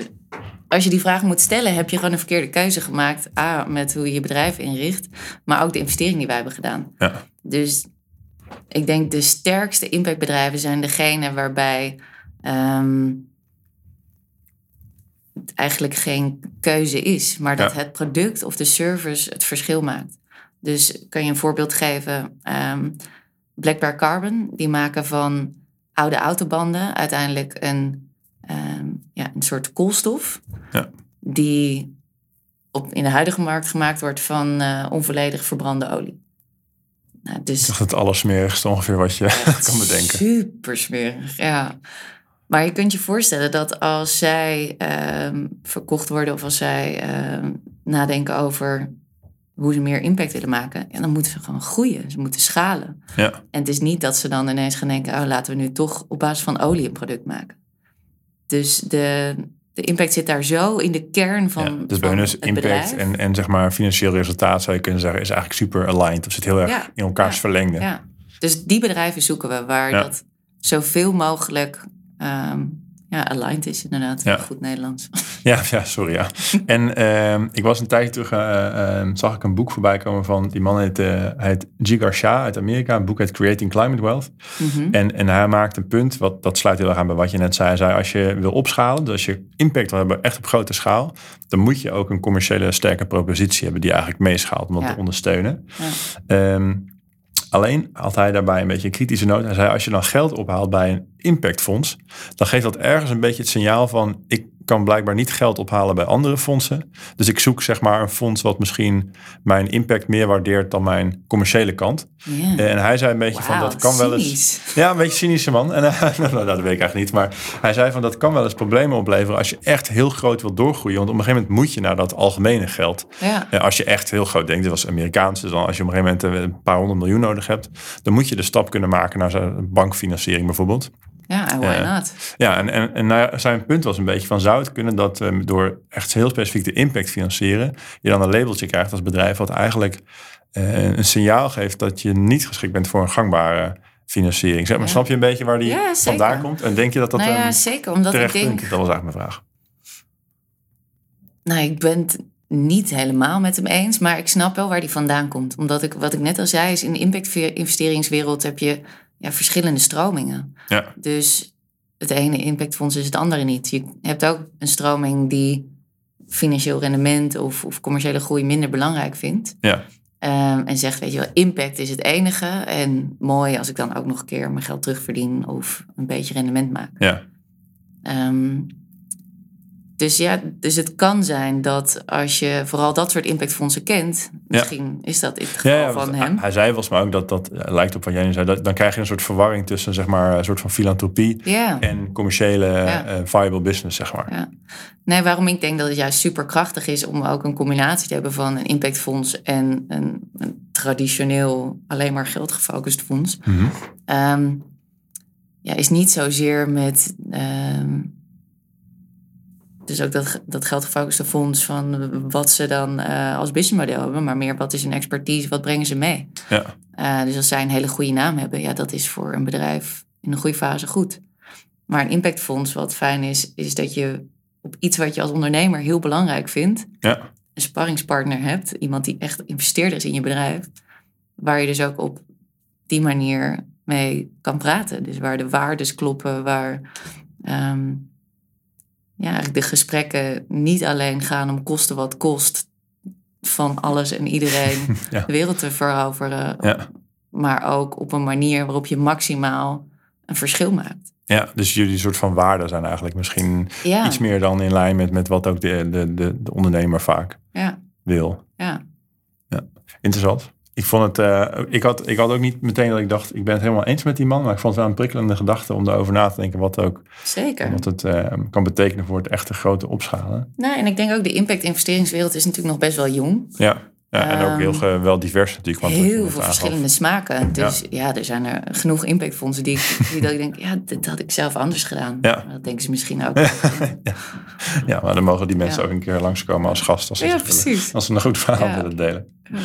als je die vraag moet stellen, heb je gewoon een verkeerde keuze gemaakt. A, met hoe je je bedrijf inricht, maar ook de investering die wij hebben gedaan. Ja. Dus ik denk de sterkste impactbedrijven zijn degene waarbij ehm, het eigenlijk geen keuze is, maar dat het product of de service het verschil maakt. Dus kan je een voorbeeld geven? Um, Black Bear Carbon, die maken van oude autobanden uiteindelijk een, ehm, ja, een soort koolstof. Ja. Die op, in de huidige markt gemaakt wordt van uh, onvolledig verbrande olie. Nou, dus dat het allersmerigste ongeveer wat je (laughs) kan bedenken. Super smerig, ja. Maar je kunt je voorstellen dat als zij ehm, verkocht worden of als zij ehm, nadenken over hoe ze meer impact willen maken, en dan moeten ze gewoon groeien. Ze moeten schalen. Ja. En het is niet dat ze dan ineens gaan denken, oh, laten we nu toch op basis van olie een product maken. Dus de, de impact zit daar zo in de kern van. Ja, dus bonus, impact en, en zeg maar financieel resultaat zou je kunnen zeggen, is eigenlijk super aligned. Of zit heel erg in elkaars ja, verlengde. Ja. Dus die bedrijven zoeken we waar dat zoveel mogelijk ehm, ja, aligned is inderdaad. Ja. Goed Nederlands. (laughs) Ja, ja sorry. Ja. en uh, ik was een tijdje terug, uh, uh, zag ik een boek voorbij komen van die man heet, uh, heet Jigar Shah uit Amerika. Een boek heet Creating Climate Wealth. Mm en, en hij maakt een punt, wat, dat sluit heel erg aan bij wat je net zei. Zei, als je wil opschalen, dus als je impact wil hebben echt op grote schaal, dan moet je ook een commerciële sterke propositie hebben die eigenlijk meeschaalt om dat te ondersteunen. Ja. Um, Alleen had hij daarbij een beetje een kritische noot. Hij zei, als je dan geld ophaalt bij een impactfonds, dan geeft dat ergens een beetje het signaal van, ik kan blijkbaar niet geld ophalen bij andere fondsen. Dus ik zoek zeg maar een fonds wat misschien mijn impact meer waardeert dan mijn commerciële kant. En hij zei een beetje van dat kan wel eens. Ja, een beetje cynische man. En uh, (laughs) nou, dat weet ik eigenlijk niet. Maar hij zei van dat kan wel eens problemen opleveren als je echt heel groot wilt doorgroeien. Want op een gegeven moment moet je naar dat algemene geld. Ja. Uh, als je echt heel groot denkt, dit was Amerikaans. Dus dan als je op een gegeven moment een paar honderd miljoen nodig hebt, dan moet je de stap kunnen maken naar zo'n bankfinanciering bijvoorbeeld. Ja, why not? Ja, en, en, en nou zijn punt was een beetje van... zou het kunnen dat um, door echt heel specifiek de impact financieren... je dan een labeltje krijgt als bedrijf... wat eigenlijk uh, een signaal geeft dat je niet geschikt bent voor een gangbare financiering. Zeg maar, Snap je een beetje waar die ja, vandaan komt? En denk je dat dat nou ja, zeker, omdat ik denk... Dat was eigenlijk mijn vraag. Nou, ik ben het niet helemaal met hem eens, maar ik snap wel waar die vandaan komt. Omdat ik, wat ik net al zei, is in de impact-investeringswereld heb je ja, verschillende stromingen. Ja. Dus het ene impactfonds is het andere niet. Je hebt ook een stroming die financieel rendement of, of commerciële groei minder belangrijk vindt. Ja. Um, en zegt, weet je wel, impact is het enige. En mooi als ik dan ook nog een keer mijn geld terugverdien of een beetje rendement maak. Ja. Um, dus ja, dus het kan zijn dat als je vooral dat soort impactfondsen kent, misschien is dat in het geval ja, van hem. Hij zei volgens mij ook dat dat lijkt op wat jij nu zei, dat, dan krijg je een soort verwarring tussen zeg maar een soort van filantropie en commerciële uh, viable business, zeg maar. Ja. Nee, waarom ik denk dat het juist super krachtig is om ook een combinatie te hebben van een impactfonds en een, een traditioneel alleen maar geld gefocust fonds. Mm -hmm. um, ja, is niet zozeer met um, dus ook dat, dat geldgefocuste fonds van wat ze dan uh, als businessmodel hebben, maar meer wat is hun expertise, wat brengen ze mee. Ja. Uh, dus als zij een hele goede naam hebben, ja, dat is voor een bedrijf in een goede fase goed. Maar een impactfonds, wat fijn is, is dat je op iets wat je als ondernemer heel belangrijk vindt, ja. een sparringspartner hebt, iemand die echt investeerder is in je bedrijf, waar je dus ook op die manier mee kan praten. Dus waar de waardes kloppen, waar. Um, ja, de gesprekken niet alleen gaan om kosten wat kost van alles en iedereen (laughs) ja. de wereld te veroveren. Ja. Maar ook op een manier waarop je maximaal een verschil maakt. Ja, dus jullie soort van waarden zijn eigenlijk misschien ja. iets meer dan in lijn met, met wat ook de, de, de, de ondernemer vaak ja. wil. Ja. ja. interessant. Ik vond het, eh, ik, had, ik had ook niet meteen dat ik dacht, ik ben het helemaal eens met die man, maar ik vond het wel een prikkelende gedachte om erover na te denken wat ook Zeker. wat het eh, kan betekenen voor het echte grote opschalen. Nou, en ik denk ook de impact investeringswereld is natuurlijk nog best wel jong. Ja, ja en ook heel Ehm, wel divers natuurlijk. want Heel veel aangaf. verschillende smaken. Dus ja. er zijn er genoeg impactfondsen die, die dat ik denk, ja, dit had ik zelf anders gedaan. Ja. Dat denken ze misschien ook. (laughs) Ja, maar dan mogen die mensen ook een keer langskomen als gast. Als ze, willen- als ze een goed verhaal willen delen. Ja.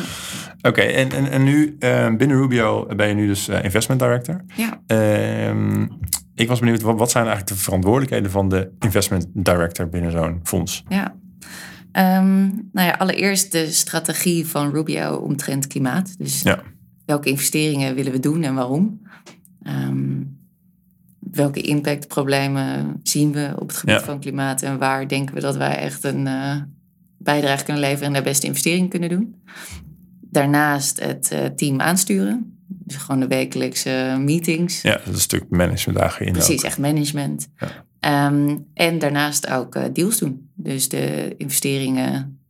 Oké, en, en, en nu eh, binnen Rubio ben je nu dus eh, investment director. Ja. Ehm, ik was benieuwd, wat, wat zijn eigenlijk de verantwoordelijkheden van de investment director binnen zo'n fonds? Ja. Ehm, nou ja, allereerst de strategie van Rubio omtrent klimaat. Dus Ja. welke investeringen willen we doen en waarom? Ehm, welke impactproblemen zien we op het gebied Ja. van klimaat en waar denken we dat wij echt een eh, bijdrage kunnen leveren en de beste investering kunnen doen? Daarnaast het eh, team aansturen. Dus gewoon de wekelijkse meetings. Ja, dat is een stuk management daarin. Precies, ook. echt management. Ja. Ehm, en daarnaast ook eh, deals doen. Dus de investeringen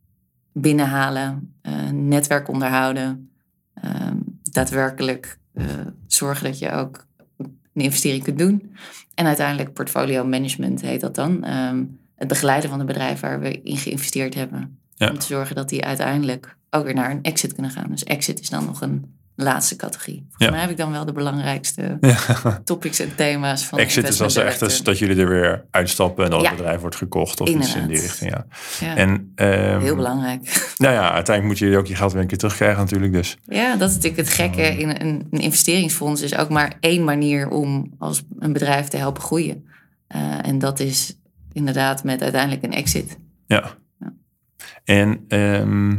binnenhalen, eh, netwerk onderhouden. ehm, daadwerkelijk eh, zorgen dat je ook een investering kunt doen. En uiteindelijk portfolio management heet dat dan. Ehm, het begeleiden van de bedrijven waar we in geïnvesteerd hebben. Ja. Om te zorgen dat die uiteindelijk ook weer naar een exit kunnen gaan. Dus exit is dan nog een laatste categorie. Volgens Ja. mij heb ik dan wel de belangrijkste (laughs) Ja. topics en thema's van de Exit is als echt is director. dat jullie er weer uitstappen en dat Ja. het bedrijf wordt gekocht of iets in die richting. Ja. En, ehm, heel belangrijk. (laughs) Nou ja, uiteindelijk moet je ook je geld weer een keer terugkrijgen natuurlijk. Dus Ja, dat is natuurlijk het gekke in een, een investeringsfonds. is ook maar één manier om als een bedrijf te helpen groeien. Eh, en dat is inderdaad met uiteindelijk een exit. ja. Ja. En ehm,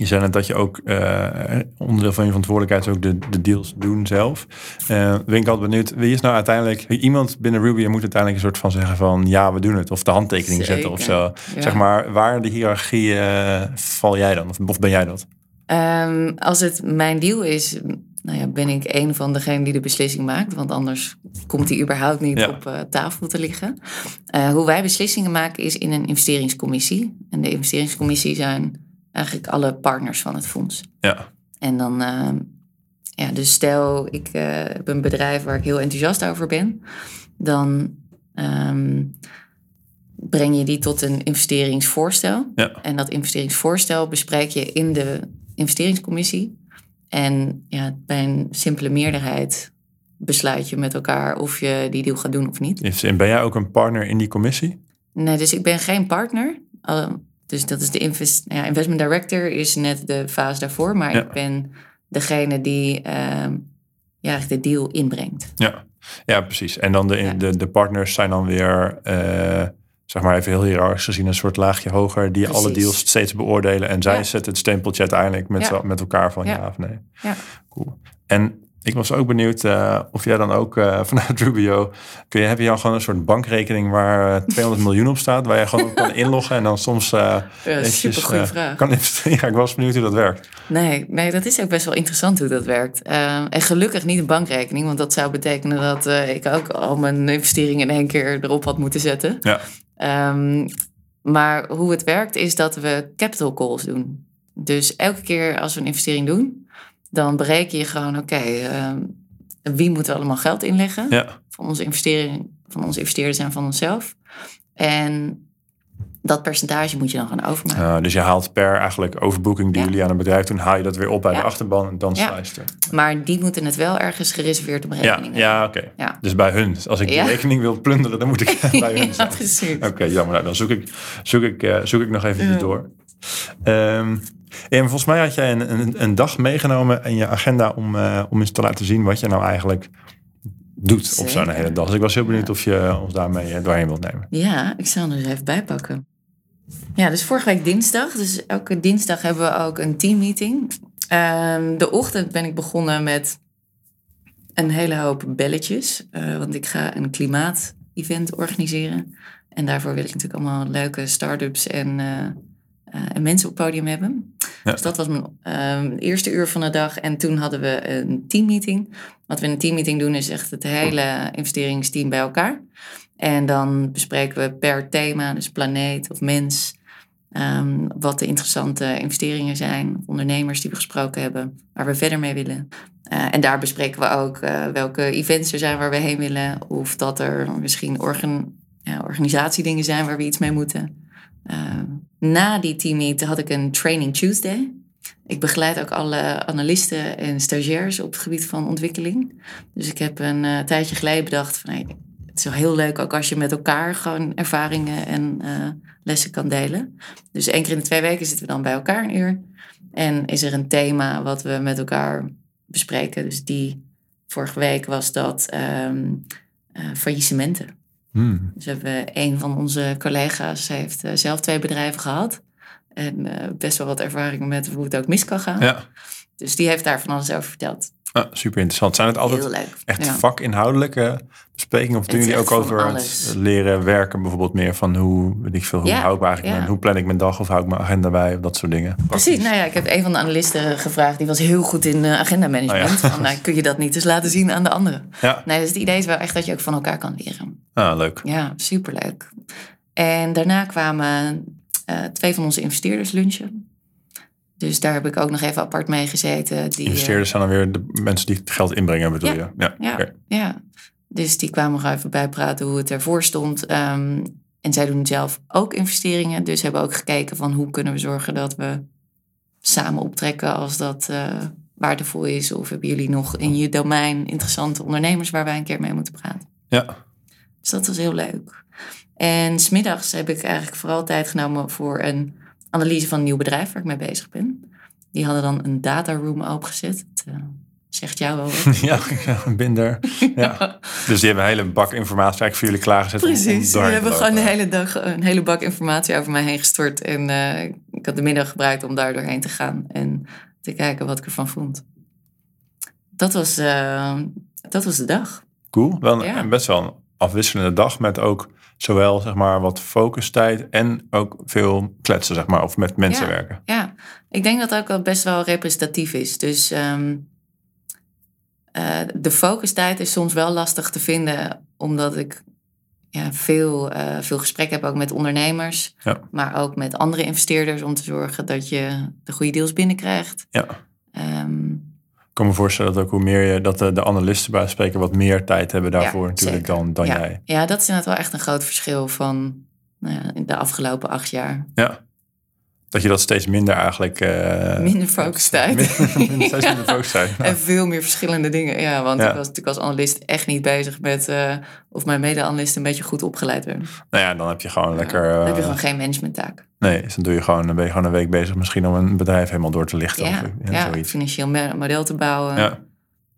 je zei net dat je ook eh, onderdeel van je verantwoordelijkheid is ook de, de deals doen zelf. Eh ben ik altijd benieuwd, wie is nou uiteindelijk, iemand binnen Ruby moet uiteindelijk een soort van zeggen van ja, we doen het. Of de handtekening zetten of zo. Ja. Zeg maar, waar de hiërarchie eh, val jij dan? Of, of ben jij dat? Ehm, als het mijn deal is, nou ja, ben ik een van degenen die de beslissing maakt. Want anders komt die überhaupt niet Ja. op tafel te liggen. Hoe wij beslissingen maken is in een investeringscommissie. En de investeringscommissie zijn eigenlijk alle partners van het fonds. Ja, En dan, ehm, ja, dus stel ik eh, heb een bedrijf waar ik heel enthousiast over ben, dan ehm, breng je die tot een investeringsvoorstel. ja, En dat investeringsvoorstel bespreek je in de investeringscommissie. En ja, bij een simpele meerderheid besluit je met elkaar of je die deal gaat doen of niet. En ben jij ook een partner in die commissie? Nee, dus ik ben geen partner. Uh, dus dat is de invest ja, investment director is net de fase daarvoor. Maar Ja. ik ben degene die ehm, ja, de deal inbrengt. Ja, ja precies. En dan de, Ja. de, de partners zijn dan weer, eh, zeg maar even heel hiërarchisch gezien, een soort laagje hoger, die alle deals steeds beoordelen. En zij zetten het stempeltje uiteindelijk met, met elkaar van ja. Ja. of nee. Ja. Cool. En ik was ook benieuwd eh, of jij dan ook eh, (laughs) vanuit Rubio, kun je, heb je dan gewoon een soort bankrekening waar eh, (laughs) 200 miljoen op staat, waar je gewoon op kan (laughs) inloggen en dan soms eh eventjes, super goede eh, vraag. kan investeren? Ja, ik was benieuwd hoe dat werkt. Nee, nee, dat is ook best wel interessant hoe dat werkt. En gelukkig niet een bankrekening, want dat zou betekenen dat eh, ik ook al mijn investeringen in één keer erop had moeten zetten. Ja, Ehm, maar hoe het werkt is dat we capital calls doen. Dus elke keer als we een investering doen, dan bereken je gewoon, oké, ehm, wie moeten we allemaal geld inleggen? ja, Van onze investering, van onze investeerders en van onszelf. En dat percentage moet je dan gaan overmaken. Uh, dus je haalt per eigenlijk overboeking die Ja. jullie aan een bedrijf doen, haal je dat weer op bij de achterban en dan Ja. slijst er. Maar die moeten het wel ergens gereserveerd op rekening ja oké. Ja. Dus bij hun. Dus Als ik die rekening wil plunderen, dan moet ik (laughs) bij hun ja, zijn. precies. Oké, jammer. Nou, dan zoek ik, zoek ik, eh, zoek ik nog even door. Ehm, en volgens mij had jij een, een, een dag meegenomen in je agenda om, eh, om eens te laten zien wat je nou eigenlijk doet op zo'n hele dag. Dus ik was heel benieuwd of je ons daarmee eh, doorheen wilt nemen. Ja, ik zal er eens even bij pakken. Ja, dus vorige week dinsdag. Dus elke dinsdag hebben we ook een teammeeting. Ehm, de ochtend ben ik begonnen met een hele hoop belletjes. eh, want ik ga een klimaat-event organiseren. En daarvoor wil ik natuurlijk allemaal leuke start-ups en, en mensen op het podium hebben. Ja. Dus dat was mijn ehm, eerste uur van de dag. En toen hadden we een teammeeting. Wat we in een teammeeting doen is echt het hele investeringsteam bij elkaar. En dan bespreken we per thema, dus planeet of mens, Ehm, wat de interessante investeringen zijn, ondernemers die we gesproken hebben, waar we verder mee willen. Eh, en daar bespreken we ook eh, welke events er zijn waar we heen willen. Of dat er misschien organ, ja, organisatiedingen zijn waar we iets mee moeten. Ehm, na die teammeet had ik een Training Tuesday. Ik begeleid ook alle analisten en stagiairs op het gebied van ontwikkeling. Dus ik heb een uh, tijdje geleden bedacht van... Hey, het is wel heel leuk ook als je met elkaar gewoon ervaringen en uh, lessen kan delen. Dus één keer in de twee weken zitten we dan bij elkaar een uur. En is er een thema wat we met elkaar bespreken. Dus die vorige week was dat um, faillissementen. Hmm. Dus hebben we een van onze collega's heeft uh, zelf twee bedrijven gehad. En uh, best wel wat ervaring met hoe het ook mis kan gaan. Ja. Dus die heeft daar van alles over verteld. Ah, super interessant. Zijn het altijd echt Ja. vakinhoudelijke besprekingen? Of doen jullie ook over het leren werken bijvoorbeeld meer van hoe, weet ik veel, hoe Ja, hou ik eigenlijk ja. hoe plan ik mijn dag of hou ik mijn agenda bij of dat soort dingen? Precies, nou ja, ik heb een van de analisten gevraagd, die was heel goed in uh, agenda management. Oh. Van, nou, kun je dat niet eens laten zien aan de anderen? Ja, Nee, dus het idee is wel echt dat je ook van elkaar kan leren. ah, leuk. Ja, superleuk. En daarna kwamen eh, twee van onze investeerders lunchen. Dus daar heb ik ook nog even apart mee gezeten. Die, eh, Investeerders zijn dan weer de mensen die het geld inbrengen, bedoel Ja. je? Ja, Ja, ja. Dus die kwamen er even bij praten hoe het ervoor stond. Ehm, en zij doen zelf ook investeringen. Dus hebben ook gekeken van hoe kunnen we zorgen dat we samen optrekken als dat eh, waardevol is. Of hebben jullie nog in je domein interessante ondernemers waar wij een keer mee moeten praten. ja. Dus dat was heel leuk. En smiddags heb ik eigenlijk vooral tijd genomen voor een analyse van een nieuw bedrijf waar ik mee bezig ben. Die hadden dan een data room opengezet. Het eh, zegt jou wel wat. (laughs) ja, binder. Ja. (laughs) Dus die hebben een hele bak informatie eigenlijk voor jullie klaargezet. Precies, die hebben gewoon de hele dag een hele bak informatie over mij heen gestort. En eh, ik had de middag gebruikt om daar doorheen te gaan en te kijken wat ik ervan vond. Dat was, eh, dat was de dag. Cool. Wel een, Ja. best wel een afwisselende dag met ook zowel zeg maar wat focustijd en ook veel kletsen zeg maar of met mensen Ja. werken. Ja, ik denk dat dat ook wel best wel representatief is. Dus ehm, eh, de focustijd is soms wel lastig te vinden, omdat ik ja, veel, eh, veel gesprek heb ook met ondernemers, Ja. maar ook met andere investeerders om te zorgen dat je de goede deals binnenkrijgt. Ja. Ehm, kan me voorstellen dat ook hoe meer je dat de, de analisten bij spreken wat meer tijd hebben daarvoor Ja, natuurlijk zeker. dan, dan ja. jij. ja, dat is inderdaad wel echt een groot verschil van nou ja, de afgelopen acht jaar. Ja. Dat je dat steeds minder eigenlijk. eh, Minder (laughs) steeds minder focustijd. (laughs) Ja. En veel meer verschillende dingen. Ja, want Ja. ik was natuurlijk als analist echt niet bezig met eh, of mijn mede-analisten een beetje goed opgeleid werden. Nou ja, dan heb je gewoon lekker. dan heb je eh, gewoon geen managementtaak. Nee, dus dan doe je gewoon, dan ben je gewoon een week bezig misschien om een bedrijf helemaal door te lichten. Ja, of, ja, zoiets. financieel model te bouwen. Ja,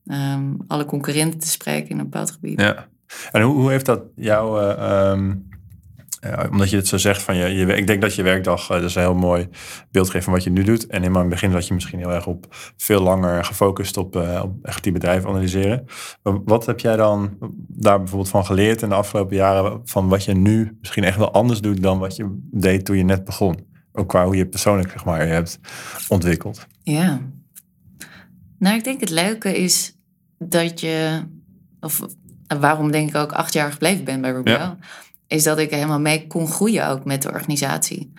ehm, alle concurrenten te spreken in een bepaald gebied. ja. En hoe, hoe heeft dat jou, eh, ehm, ja, omdat je het zo zegt van je, je, ik denk dat je werkdag, eh, dat is een heel mooi beeld geeft van wat je nu doet. En helemaal in het begin zat je misschien heel erg op veel langer gefocust op, eh, op echt die bedrijven analyseren. Maar wat heb jij dan daar bijvoorbeeld van geleerd in de afgelopen jaren van wat je nu misschien echt wel anders doet dan wat je deed toen je net begon? Ook qua hoe je persoonlijk zeg maar je hebt ontwikkeld. Ja. Nou, ik denk het leuke is dat je, of eh, waarom denk ik ook acht jaar gebleven ben bij Rubio, Ja. Is dat ik helemaal mee kon groeien ook met de organisatie.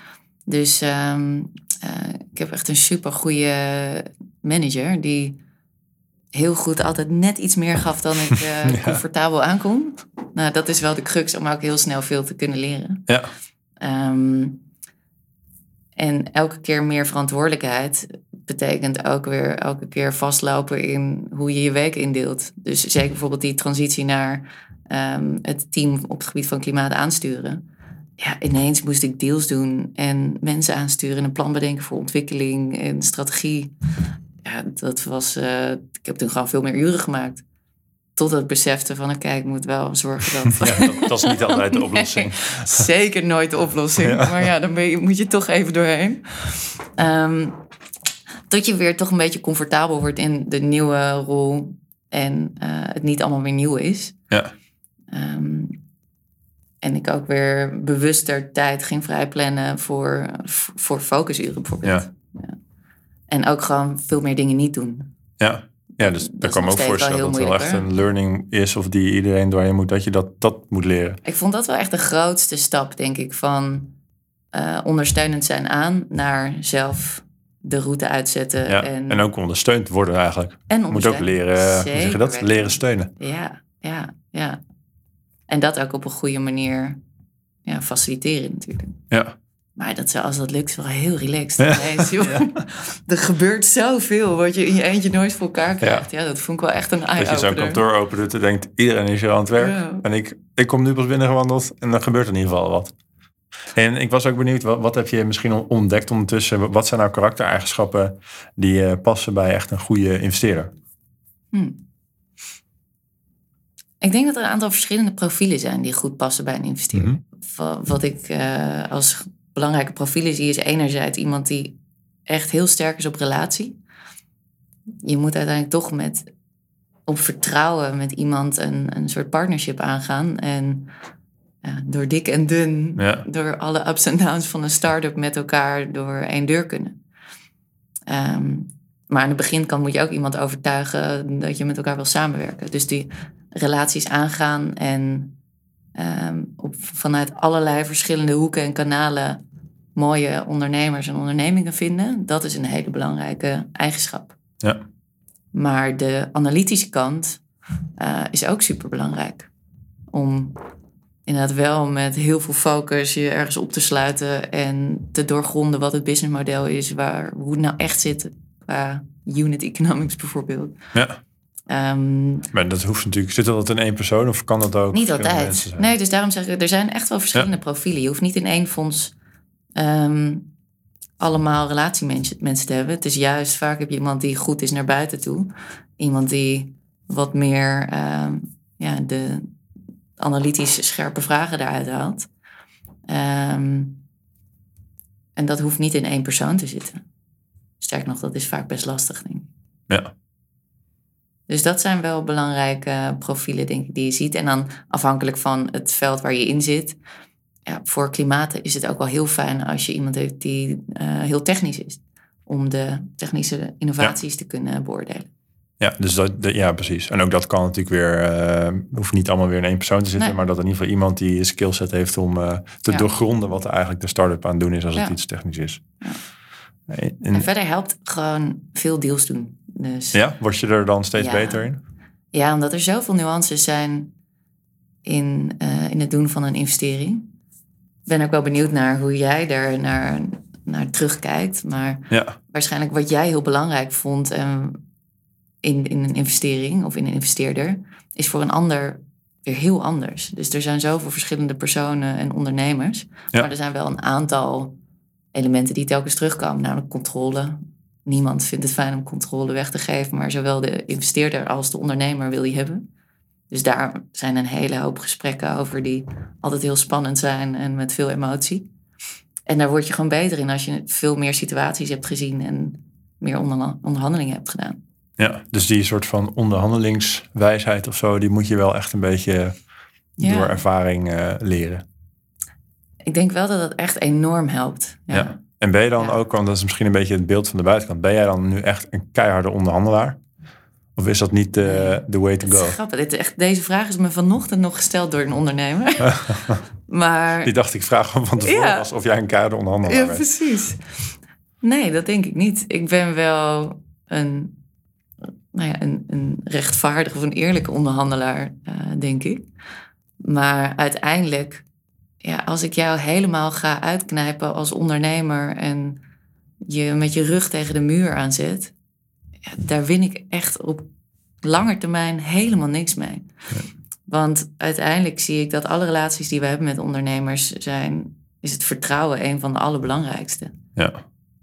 Dus ehm, eh, ik heb echt een super goede manager die heel goed altijd net iets meer gaf dan ik (laughs) Ja. comfortabel aankom. Nou, dat is wel de crux om ook heel snel veel te kunnen leren. Ja. Ehm, en elke keer meer verantwoordelijkheid betekent ook weer elke keer vastlopen in hoe je je week indeelt. Dus zeker bijvoorbeeld die transitie naar ehm, het team op het gebied van klimaat aansturen. Ja, ineens moest ik deals doen en mensen aansturen en een plan bedenken voor ontwikkeling en strategie. Ja, dat was. eh, ik heb toen gewoon veel meer uren gemaakt. Totdat ik besefte van, oké, ik moet wel zorgen dat... (laughs) Ja, dat, dat is niet altijd de oplossing. Nee, zeker nooit de oplossing. Ja. Maar ja, dan je, moet je toch even doorheen. Ehm, tot je weer toch een beetje comfortabel wordt in de nieuwe rol. En eh, het niet allemaal weer nieuw is. Ja. Ehm, en ik ook weer bewuster tijd ging vrijplannen voor, voor focusuren bijvoorbeeld. Ja. Ja. En ook gewoon veel meer dingen niet doen. Ja, ja dus daar kan me nog ook voorstellen dat het wel echt een learning is of die iedereen doorheen moet, dat je dat, dat moet leren. Ik vond dat wel echt de grootste stap, denk ik, van eh, ondersteunend zijn aan naar zelf de route uitzetten. Ja, en, en ook ondersteund worden eigenlijk. en moet ook leren, zeg dat? Leren steunen. Ja, ja, ja. En dat ook op een goede manier ja, faciliteren natuurlijk. Ja, Maar dat, als dat lukt, is wel heel relaxed. Ja. ineens. (laughs) Er gebeurt zoveel wat je in je eentje nooit voor elkaar krijgt. Ja, dat vond ik wel echt een dat je zo'n eye-opener. kantoor open doet en denkt, iedereen is hier aan het werk. Ja. En ik, ik kom nu pas binnengewandeld en dan gebeurt er in ieder geval wat. En ik was ook benieuwd, wat, wat heb je misschien on- ontdekt ondertussen? Wat zijn nou karaktereigenschappen die eh, passen bij echt een goede investeerder? Hm. Ik denk dat er een aantal verschillende profielen zijn die goed passen bij een investeerder. Mhm. Wa- Wat ik eh, als belangrijke profielen zie, is enerzijds iemand die echt heel sterk is op relatie. Je moet uiteindelijk toch met op vertrouwen met iemand een, een soort partnership aangaan. En ja, door dik en dun, Ja. door alle ups en downs van een start-up met elkaar door één deur kunnen. Ehm, maar aan de beginkant moet je ook iemand overtuigen dat je met elkaar wil samenwerken. Dus die relaties aangaan en ehm, op, vanuit allerlei verschillende hoeken en kanalen mooie ondernemers en ondernemingen vinden. Dat is een hele belangrijke eigenschap. Ja. Maar de analytische kant eh, is ook super belangrijk. Om inderdaad wel met heel veel focus je ergens op te sluiten en te doorgronden wat het businessmodel is, waar, hoe het nou echt zit qua unit economics bijvoorbeeld. Ja, Ehm, maar dat hoeft natuurlijk. Zit dat in één persoon of kan dat ook niet altijd. Nee, dus daarom zeg ik, er zijn echt wel verschillende profielen. Je hoeft niet in één fonds ehm, allemaal relatiemensen mensen te hebben. Het is juist, vaak heb je iemand die goed is naar buiten toe. Iemand die wat meer ehm, ja, de analytisch scherpe vragen daaruit haalt. En dat hoeft niet in één persoon te zitten. Sterker nog, dat is vaak best lastig, denk ik. Ja. Dus dat zijn wel belangrijke profielen, denk ik, die je ziet. En dan afhankelijk van het veld waar je in zit. Ja, voor klimaten is het ook wel heel fijn als je iemand heeft die eh, heel technisch is. Om de technische innovaties te kunnen beoordelen. Ja, dus dat, ja, precies. En ook dat kan natuurlijk weer, eh, hoeft niet allemaal weer in één persoon te zitten, Nee. maar dat in ieder geval iemand die een skillset heeft om eh, te Ja. doorgronden wat er eigenlijk de start-up aan het doen is als het iets technisch is. En verder helpt gewoon veel deals doen. Dus ja, word je er dan steeds Ja. beter in? Ja, omdat er zoveel nuances zijn in, eh, in het doen van een investering. Ik ben ook wel benieuwd naar hoe jij daar naar, naar terugkijkt. Maar Ja, waarschijnlijk wat jij heel belangrijk vond en in, in een investering of in een investeerder, is voor een ander weer heel anders. Dus er zijn zoveel verschillende personen en ondernemers. Ja. Maar er zijn wel een aantal elementen die telkens terugkomen, namelijk controle. Niemand vindt het fijn om controle weg te geven, maar zowel de investeerder als de ondernemer wil die hebben. Dus daar zijn een hele hoop gesprekken over die altijd heel spannend zijn en met veel emotie. En daar word je gewoon beter in als je veel meer situaties hebt gezien en meer onder- onderhandelingen hebt gedaan. ja, dus die soort van onderhandelingswijsheid of zo, die moet je wel echt een beetje Ja. door ervaring eh, leren. Ik denk wel dat dat echt enorm helpt. Ja. Ja. En ben je dan Ja. ook, want dat is misschien een beetje het beeld van de buitenkant, ben jij dan nu echt een keiharde onderhandelaar? Of is dat niet de, de way to go? grappig. Dit, echt, deze vraag is me vanochtend nog gesteld door een ondernemer. (laughs) maar Die dacht ik vraag van tevoren Ja. alsof jij een keiharde onderhandelaar Ja, bent. precies. Nee, dat denk ik niet. Ik ben wel een, nou ja, een, een rechtvaardige of een eerlijke onderhandelaar, eh, denk ik. Maar uiteindelijk, ja, als ik jou helemaal ga uitknijpen als ondernemer en je met je rug tegen de muur aanzet, ja, daar win ik echt op lange termijn helemaal niks mee. Want uiteindelijk zie ik dat alle relaties die we hebben met ondernemers zijn, is het vertrouwen een van de allerbelangrijkste. Ja,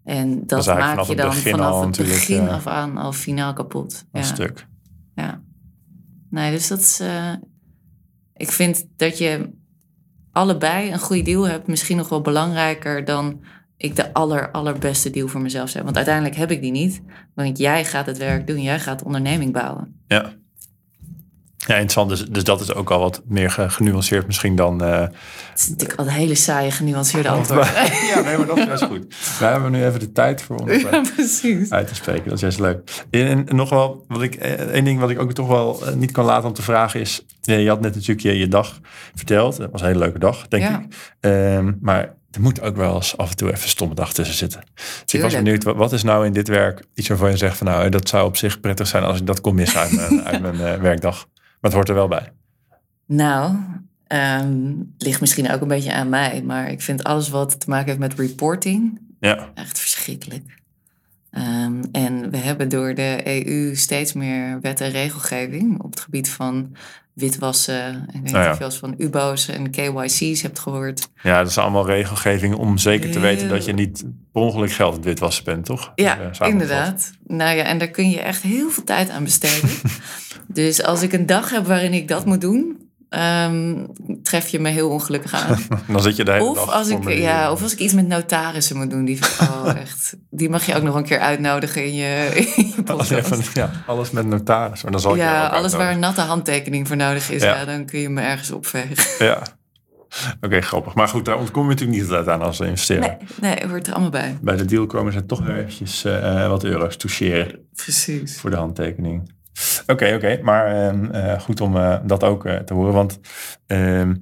En dat, maak je dan vanaf het begin ja. af aan al finaal kapot. een Ja, stuk. ja. Nee, dus dat is. eh, ik vind dat je allebei een goede deal hebt, misschien nog wel belangrijker dan ik de aller, allerbeste deal voor mezelf heb. Want uiteindelijk heb ik die niet. Want jij gaat het werk doen, jij gaat de onderneming bouwen. Ja. Ja, interessant. Dus, dus dat is ook al wat meer ge- genuanceerd misschien dan... eh, Het is natuurlijk al een hele saaie, genuanceerde antwoord. (laughs) ja, nee, maar dat is goed. We hebben nu even de tijd voor ons ja, precies. uit te spreken. Dat is juist leuk. En, en nog wel, wat ik, eh, één ding wat ik ook toch wel eh, niet kan laten om te vragen is... Je had net natuurlijk je, je dag verteld. Het was een hele leuke dag, denk Ja. ik. Ehm, maar er moet ook wel eens af en toe even een stomme dag tussen zitten. Dus ik was benieuwd, wat, is nou in dit werk iets waarvan je zegt van... nou, dat zou op zich prettig zijn als ik dat kon missen uit mijn, uit mijn werkdag. Maar het hoort er wel bij. Nou, ehm, ligt misschien ook een beetje aan mij. Maar ik vind alles wat te maken heeft met reporting Ja, echt verschrikkelijk. Ehm, en we hebben door de EU steeds meer wet en regelgeving op het gebied van witwassen. Ik weet niet Nou of je eens van UBO's en KYC's hebt gehoord. ja, dat is allemaal regelgeving om zeker te weten dat je niet per ongeluk geld aan witwassen bent, toch? Ja, Eh, inderdaad. Nou ja, en daar kun je echt heel veel tijd aan besteden. (laughs) dus als ik een dag heb waarin ik dat moet doen, ehm, tref je me heel ongelukkig aan. (laughs) Dan zit je hele Of als, ik, ja, of als ik iets met notarissen moet doen. Die, (laughs) oh, echt, die mag je ook nog een keer uitnodigen in je, in je Alles, podcast. even, ja, alles met notaris. Maar dan zal Ja, alles waar een natte handtekening voor nodig is, Ja. ja. dan kun je me ergens opvegen. (laughs) Ja. Oké, grappig. Maar goed, daar ontkom je natuurlijk niet altijd aan als investeerder. Nee, nee, hoort er allemaal bij. Bij de deal komen ze toch weer eventjes eh, wat euro's toucheren Precies. voor de handtekening. Oké, oké. Maar ehm, eh, goed om eh, dat ook eh, te horen. Want ehm,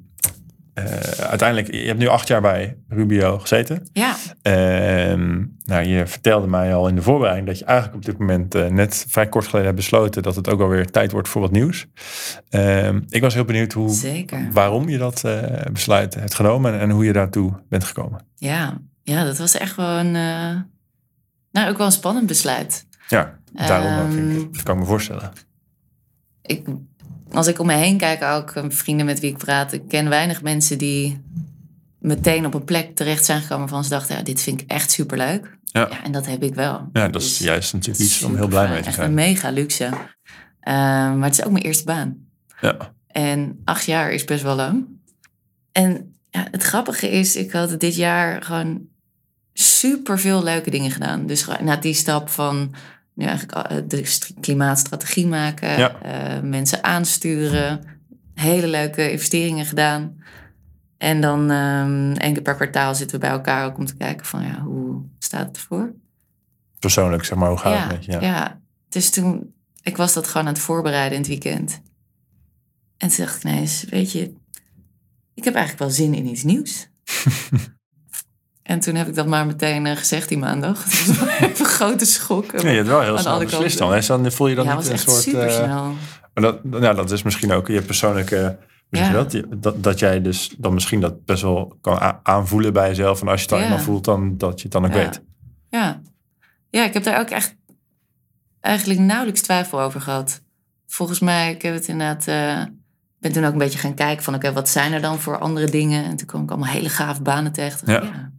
eh, uiteindelijk, je hebt nu acht jaar bij Rubio gezeten. Ja, Ehm, nou, je vertelde mij al in de voorbereiding dat je eigenlijk op dit moment net vrij kort geleden hebt besloten dat het ook alweer tijd wordt voor wat nieuws. Ik was heel benieuwd hoe, zeker. waarom je dat besluit hebt genomen en, en hoe je daartoe bent gekomen. Ja, ja dat was echt wel een, eh, nou, ook wel een spannend besluit. Ja, daarom Ehm, ik, dat kan ik me voorstellen. ik, als ik om me heen kijk, ook eh, vrienden met wie ik praat, ik ken weinig mensen die meteen op een plek terecht zijn gekomen van ze dachten, ja, dit vind ik echt superleuk. Ja. Ja, en dat heb ik wel. Ja, dat is Dus juist natuurlijk iets om heel blij fijn. mee te Echt zijn. een mega luxe. Ehm, maar het is ook mijn eerste baan. Ja, En acht jaar is best wel lang. En ja, het grappige is, ik had dit jaar gewoon super veel leuke dingen gedaan. Dus na die stap van nu eigenlijk eh, de st- klimaatstrategie maken, Ja. eh, mensen aansturen, hele leuke investeringen gedaan. En dan ehm één keer per kwartaal zitten we bij elkaar ook om te kijken van ja, hoe staat het ervoor? persoonlijk zeg maar, hoe gaat ja, het met je? Ja. ja, dus toen, ik was dat gewoon aan het voorbereiden in het weekend. En toen dacht ik ineens, weet je, ik heb eigenlijk wel zin in iets nieuws. (laughs) en toen heb ik dat maar meteen eh, gezegd die maandag. (laughs) Het was wel even een grote schok. Ja, je hebt wel heel snel beslist dan. hè? Dan voel je dan ja, niet was een echt soort... super snel. Maar dat, ja, dat is misschien ook je persoonlijke. Ja. dat? Dat? Dat jij dus dan misschien dat best wel kan aanvoelen bij jezelf. En als je het dan eenmaal voelt, dan dat je het dan ook weet. Ja. ja, ik heb daar ook echt eigenlijk nauwelijks twijfel over gehad. Volgens mij, ik heb het inderdaad... eh, ben toen ook een beetje gaan kijken van... oké, wat zijn er dan voor andere dingen? En toen kwam ik allemaal hele gave banen tegen. Ja.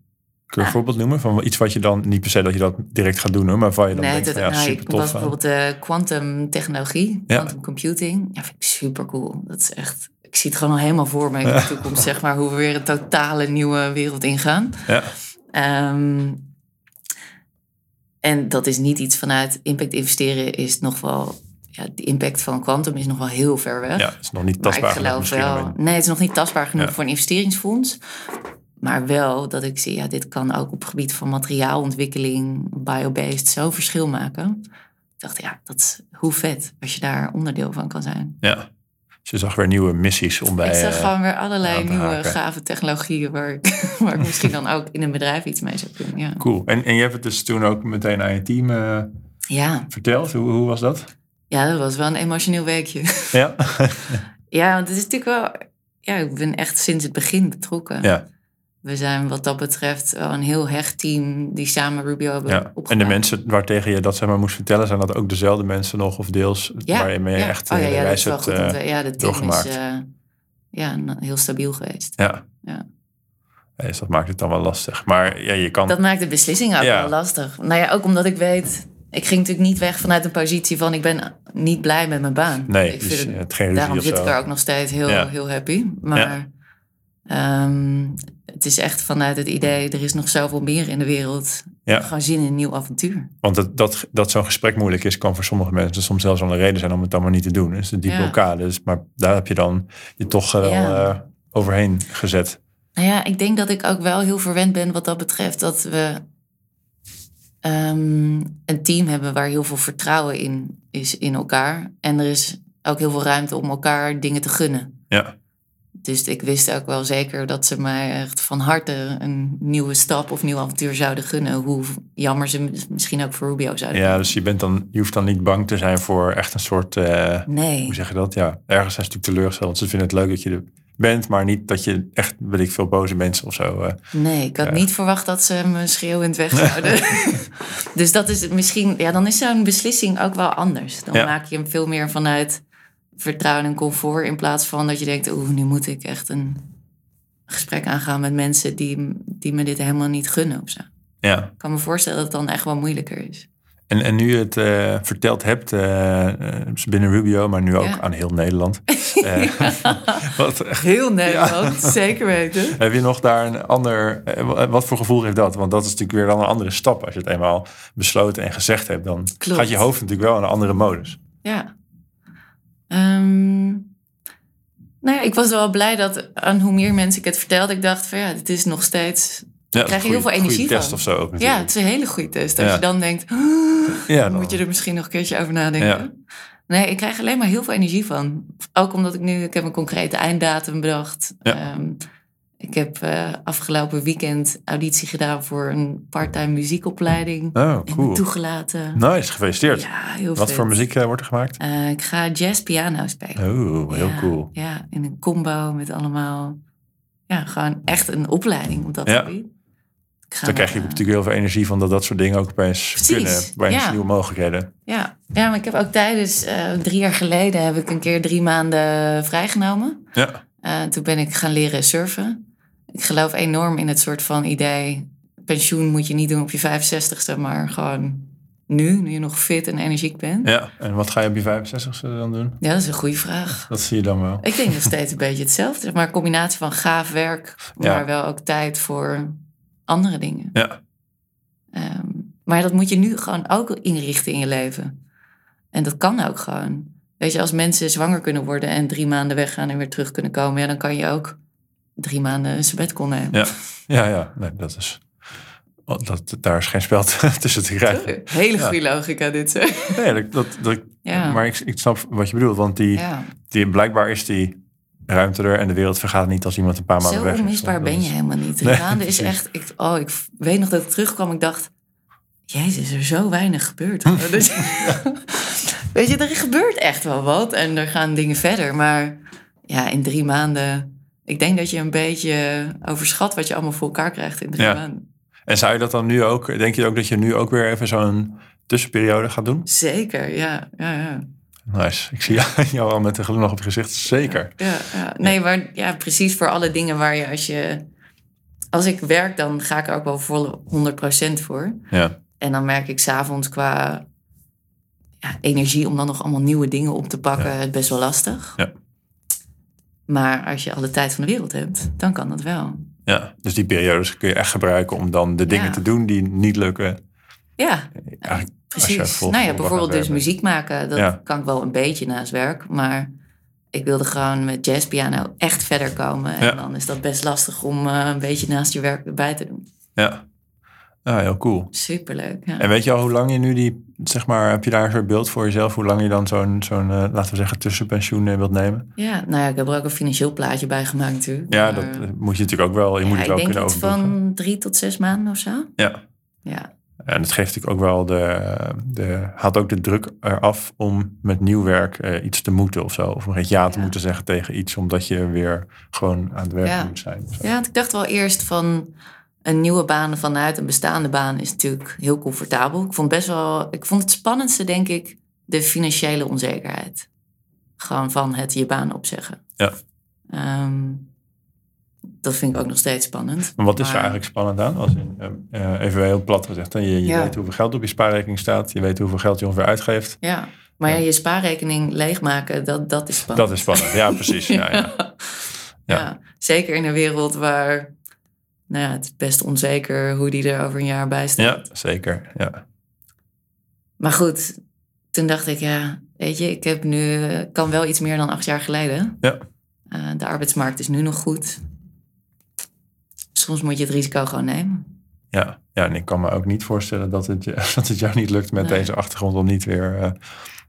Kun je een voorbeeld noemen van iets wat je dan, niet per se dat je dat direct gaat doen, hoor, maar waar je dan Nee, denkt, dat, van, ja, nou, super ik was tof. bijvoorbeeld de quantum technologie, Ja. quantum computing. Ja, vind ik super cool. Dat is echt, ik zie het gewoon al helemaal voor me in de toekomst, zeg maar, hoe we weer een totale nieuwe wereld ingaan. Ja, Ehm, en dat is niet iets vanuit impact investeren, is nog wel, ja, de impact van quantum is nog wel heel ver weg. ja, het is nog niet Maar tastbaar ik genoeg geloof misschien. wel. Nee, het is nog niet tastbaar genoeg Ja. voor een investeringsfonds. Maar wel dat ik zie, ja, dit kan ook op gebied van materiaalontwikkeling, biobased, zo'n verschil maken. Ik dacht, ja, dat is hoe vet als je daar onderdeel van kan zijn. Ja. Dus je zag weer nieuwe missies om bij... ik zag eh, gewoon weer allerlei nieuwe haken. gave technologieën waar ik, (laughs) waar ik misschien dan ook in een bedrijf iets mee zou kunnen. Ja, Cool. En, en je hebt het dus toen ook meteen aan je team eh, ja. verteld. Hoe, hoe was dat? ja dat was wel een emotioneel weekje. Ja? (laughs) ja, want het is natuurlijk wel... Ja, ik ben echt sinds het begin betrokken. ja. We zijn wat dat betreft wel een heel hecht team die samen Rubio hebben ja. En de mensen waartegen je dat zeg maar moest vertellen, zijn dat ook dezelfde mensen nog of deels waarmee je echt oh, eh, ja, de ja, reis hebt... eh, want we- ja, de team is eh, ja, heel stabiel geweest. ja. Ja. Ja, Dus dat maakt het dan wel lastig. Maar ja, je kan... Dat maakt de beslissing ook Ja. wel lastig. Nou ja, ook omdat ik weet... Ik ging natuurlijk niet weg vanuit een positie van... ik ben niet blij met mijn baan. nee, ik dus vind het- geen daarom zit ik er ook nog steeds heel, Ja. heel happy. Maar ehm, het is echt vanuit het idee... er is nog zoveel meer in de wereld. Ja. Gewoon zin in een nieuw avontuur. Want dat, dat, dat zo'n gesprek moeilijk is, kan voor sommige mensen soms zelfs wel een reden zijn om het dan maar niet te doen. Dus die Ja. blokkade. Dus, maar daar heb je dan je toch wel Ja. eh, overheen gezet. Nou ja, ik denk dat ik ook wel heel verwend ben wat dat betreft. Dat we ehm, een team hebben waar heel veel vertrouwen in is in elkaar. En er is ook heel veel ruimte om elkaar dingen te gunnen. Ja, Dus ik wist ook wel zeker dat ze mij echt van harte een nieuwe stap of nieuw avontuur zouden gunnen. Hoe jammer ze misschien ook voor Rubio zouden ja dus je, bent dan, je hoeft dan niet bang te zijn voor echt een soort, eh, Nee. hoe zeg je dat? Ja, ergens zijn ze natuurlijk teleurgesteld. Want ze vinden het leuk dat je er bent, maar niet dat je echt, weet ik veel, boze mensen of zo. eh. Nee, ik had Ja. niet verwacht dat ze me schreeuwend wegzouden. (laughs) (laughs) dus dat is misschien, ja, dan is zo'n beslissing ook wel anders. Dan Ja. maak je hem veel meer vanuit vertrouwen en comfort. In plaats van dat je denkt, oeh, nu moet ik echt een gesprek aangaan met mensen die, die me dit helemaal niet gunnen of zo. ja. Ik kan me voorstellen dat het dan echt wel moeilijker is. En, en nu je het eh, verteld hebt, eh, binnen Rubio, maar nu ook Ja. aan heel Nederland. (laughs) (laughs) wat, Heel Nederland, zeker weten. (laughs) heb je nog daar een ander, wa- wat voor gevoel heeft dat? Want dat is natuurlijk weer dan een andere stap. Als je het eenmaal besloten en gezegd hebt, dan Klopt. gaat je hoofd natuurlijk wel in een andere modus. Ja. Ehm, nou ja, ik was wel blij dat aan hoe meer mensen ik het vertelde, ik dacht van ja, dit is nog steeds Ja, krijg je heel veel energie goeie test van. of zo ook Ja, het is een hele goede test. Als Ja. je dan denkt, (gasps) Ja, dan moet je er misschien nog een keertje over nadenken. Nee, ik krijg alleen maar heel veel energie van. Ook omdat ik nu, ik heb een concrete einddatum bedacht. Ja. Ik heb eh, afgelopen weekend auditie gedaan voor een parttime muziekopleiding. Oh, En cool. toegelaten. Nice, gefeliciteerd. Ja, heel Wat vet. voor muziek eh, wordt er gemaakt? Eh, ik ga jazz piano spelen. Oh, heel ja, cool. Ja, in een combo met allemaal... Ja, gewoon echt een opleiding op dat Ja. gebied. Dan krijg je natuurlijk heel veel energie van dat dat soort dingen ook opeens Precies, kunnen. Opeens ja. nieuwe mogelijkheden. Ja. ja, maar ik heb ook tijdens... drie jaar geleden heb ik een keer drie maanden vrijgenomen. Ja, toen ben ik gaan leren surfen. Ik geloof enorm in het soort van idee... pensioen moet je niet doen op je 65ste, maar gewoon nu, nu je nog fit en energiek bent. Ja, ja. En wat ga je op je 65ste dan doen? dat is een goede vraag. Dat zie je dan wel. Ik denk nog steeds een beetje hetzelfde. Maar een combinatie van gaaf werk, Ja. maar wel ook tijd voor andere dingen. Ja, Ehm, maar dat moet je nu gewoon ook inrichten in je leven. En dat kan ook gewoon. Weet je, als mensen zwanger kunnen worden en drie maanden weggaan en weer terug kunnen komen, ja, dan kan je ook drie maanden een sabbatical nemen. ja, ja. ja. Nee, dat is... oh, Dat, daar is geen spel (laughs) tussen te krijgen. Hele Ja. goede logica dit. zeg. Nee, dat, dat, Ja. maar ik, ik snap wat je bedoelt. Want die, Ja. die, blijkbaar is die ruimte er en de wereld vergaat niet als iemand een paar maanden Zo weg is. onmisbaar Dat ben is- je helemaal niet. Drie Nee, maanden is echt... Ik, oh, ik weet nog dat ik terugkwam. Ik dacht... Jezus, er is zo weinig gebeurd. (laughs) Dus- weet je, er gebeurt echt wel wat. En er gaan dingen verder. Maar ja, in drie maanden... Ik denk dat je een beetje overschat wat je allemaal voor elkaar krijgt in drie Ja. maanden. En zou je dat dan nu ook... Denk je ook dat je nu ook weer even zo'n tussenperiode gaat doen? Zeker, ja. ja, ja. Nice. Ik zie (laughs) jou- al met een glimlach op je gezicht. Zeker. Ja, ja. Nee, maar ja, precies voor alle dingen waar je als je... Als ik werk, dan ga ik er ook wel volle 100% voor. Ja. En dan merk ik s'avonds qua ja, energie om dan nog allemaal nieuwe dingen op te pakken, het best wel lastig. Ja. Maar als je alle tijd van de wereld hebt, dan kan dat wel. ja. Dus die periodes kun je echt gebruiken om dan de dingen Ja. te doen die niet lukken. Ja, Eigenlijk precies. Nou ja, bijvoorbeeld dus muziek maken, dat Ja. kan ik wel een beetje naast werk. Maar ik wilde gewoon met jazzpiano echt verder komen. En Ja. dan is dat best lastig om eh, een beetje naast je werk erbij te doen. Ja. Ja, heel cool. Superleuk. Ja. En weet je al hoe lang je nu die, zeg maar, heb je daar een soort beeld voor jezelf? Hoe lang je dan zo'n, zo'n eh, laten we zeggen, tussenpensioen eh, wilt nemen? ja, nou ja, ik heb er ook een financieel plaatje bij gemaakt natuurlijk. Ja, Maar, dat eh, moet je natuurlijk ook wel, je moet ja, het wel ik denk kunnen overbruggen. van drie tot zes maanden of zo. Ja, Ja, en dat geeft natuurlijk ook wel de, de, haalt ook de druk eraf om met nieuw werk iets te moeten of zo. Of nog eens ja te Ja. moeten zeggen tegen iets, omdat je weer gewoon aan het werk Ja. moet zijn. Zo. Ja, want ik dacht wel eerst van een nieuwe baan vanuit een bestaande baan is natuurlijk heel comfortabel. Ik vond best wel, ik vond het spannendste denk ik de financiële onzekerheid. Gewoon van het je baan opzeggen. Ja. Ehm, dat vind ik ook nog steeds spannend. Maar wat is er Maar- eigenlijk spannend aan? Als in, eh, eh, even heel plat gezegd, hè? je, je Ja. weet hoeveel geld op je spaarrekening staat, je weet hoeveel geld je ongeveer uitgeeft. Ja, maar ja, je spaarrekening leegmaken, dat, dat is spannend. Dat is spannend, ja precies. Ja, ja. (laughs) Ja. zeker in een wereld waar nou ja, het is best onzeker hoe die er over een jaar bij staat. Ja, zeker. Ja. Maar goed, toen dacht ik, ja, weet je, ik heb nu, eh, kan wel iets meer dan acht jaar geleden. Ja. Uh, de arbeidsmarkt is nu nog goed. Soms moet je het risico gewoon nemen. Ja, ja en ik kan me ook niet voorstellen dat het, (laughs) dat het jou niet lukt met Nee. deze achtergrond om niet weer uh,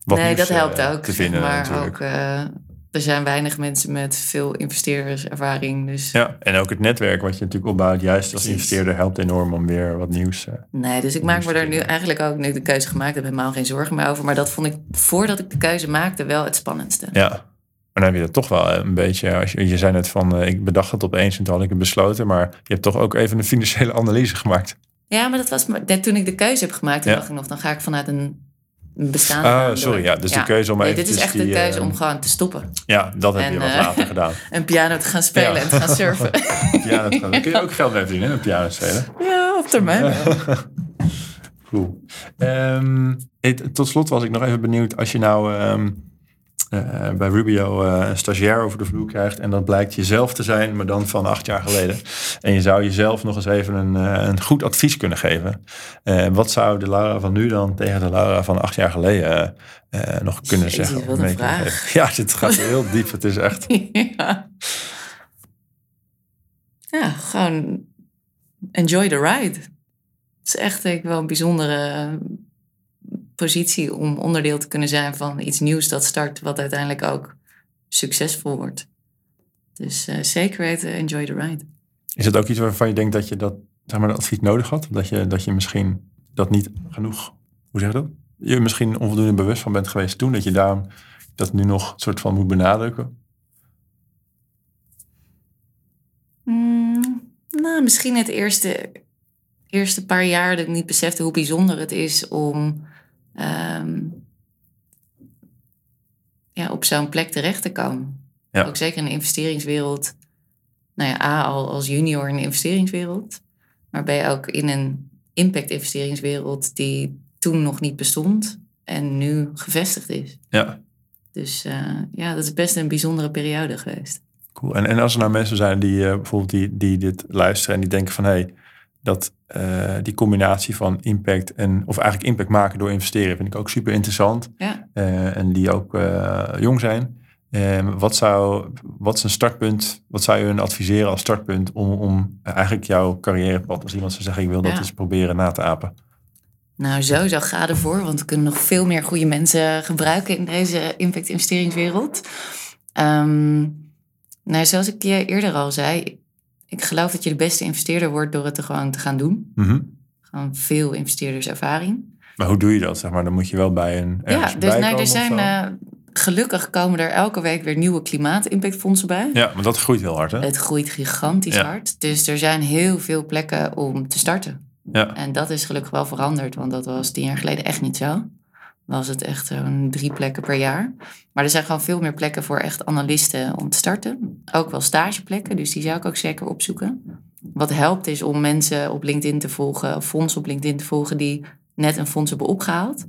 wat nee, dat helpt eh, ook. te vinden maar natuurlijk. ook, er zijn weinig mensen met veel investeerderservaring. Dus Ja, en ook het netwerk wat je natuurlijk opbouwt, juist als investeerder, helpt enorm om weer wat nieuws. eh, nee, dus ik maak me er nu eigenlijk ook, nu ik de keuze gemaakt heb, helemaal geen zorgen meer over. Maar dat vond ik voordat ik de keuze maakte wel het spannendste. Ja, maar dan heb je dat toch wel een beetje. Als je, je zei net van, uh, ik bedacht het opeens en toen had ik het besloten. Maar je hebt toch ook even een financiële (laughs) analyse gemaakt. Ja, maar dat was toen ik de keuze heb gemaakt, toen Ja. dacht ik nog, dan ga ik vanuit een een bestaande Ah, sorry, ja, dus de keuze om nee, even dit is echt die, de keuze eh, om gewoon te stoppen. Ja, dat heb En, je wat eh, later gedaan. (laughs) En piano te gaan spelen Ja. en te gaan surfen. Piano te gaan- kun je ook geld mee verdienen, met piano spelen. ja, op termijn. (laughs) Cool. Ehm, het- tot slot was ik nog even benieuwd als je nou ehm, eh, bij Rubio eh, een stagiair over de vloer krijgt en dat blijkt jezelf te zijn, maar dan van acht jaar geleden. En je zou jezelf nog eens even een, eh, een goed advies kunnen geven. Wat zou de Laura van nu dan tegen de Laura van acht jaar geleden nog kunnen Jezus, zeggen? wat een vraag. (laughs) Ja, dit gaat heel diep. Het is echt. (laughs) ja. ja, gewoon enjoy the ride. Het is echt ik, wel een bijzondere positie om onderdeel te kunnen zijn van iets nieuws dat start, wat uiteindelijk ook succesvol wordt. Dus eh, zeker weten, enjoy the ride. Is het ook iets waarvan je denkt dat je dat, zeg maar, dat advies nodig had? Dat je, dat je misschien dat niet genoeg, hoe zeg je dat? Je misschien onvoldoende bewust van bent geweest toen, dat je daarom dat nu nog soort van moet benadrukken? Mm, nou, misschien het eerste, eerste paar jaar dat ik niet besefte hoe bijzonder het is om ehm, ja, op zo'n plek terecht te komen. Ja. Ook zeker in de investeringswereld. Nou ja, A, al als junior in de investeringswereld. Maar ben je ook in een impact investeringswereld die toen nog niet bestond en nu gevestigd is. Ja, Dus eh, ja, dat is best een bijzondere periode geweest. cool. En, en als er nou mensen zijn die eh, bijvoorbeeld die, die dit luisteren en die denken van hé, hey, dat eh, die combinatie van impact en, of eigenlijk impact maken door investeren, vind ik ook super interessant. Ja. Eh, en die ook eh, jong zijn. Eh, wat, zou, wat is een startpunt? Wat zou je hun adviseren als startpunt om, om eigenlijk jouw carrièrepad, als iemand zou zeggen, ik wil dat Ja. eens proberen na te apen? Nou, sowieso ga ervoor, want we kunnen nog veel meer goede mensen gebruiken in deze impact-investeringswereld. Ehm, nou, zoals ik je eerder al zei, ik geloof dat je de beste investeerder wordt door het er gewoon te gaan doen. Mhm. Gewoon veel investeerderservaring. Maar hoe doe je dat? Zeg maar, dan moet je wel bij een. Ja, dus nou, er zijn eh, gelukkig komen er elke week weer nieuwe klimaat-impactfondsen bij. Ja, maar dat groeit heel hard, hè? Het groeit gigantisch Ja. hard. Dus er zijn heel veel plekken om te starten. Ja. En dat is gelukkig wel veranderd, want dat was tien jaar geleden echt niet zo. Was het echt zo'n drie plekken per jaar. Maar er zijn gewoon veel meer plekken voor echt analisten om te starten. Ook wel stageplekken, dus die zou ik ook zeker opzoeken. Wat helpt is om mensen op LinkedIn te volgen, of fondsen op LinkedIn te volgen die net een fonds hebben opgehaald.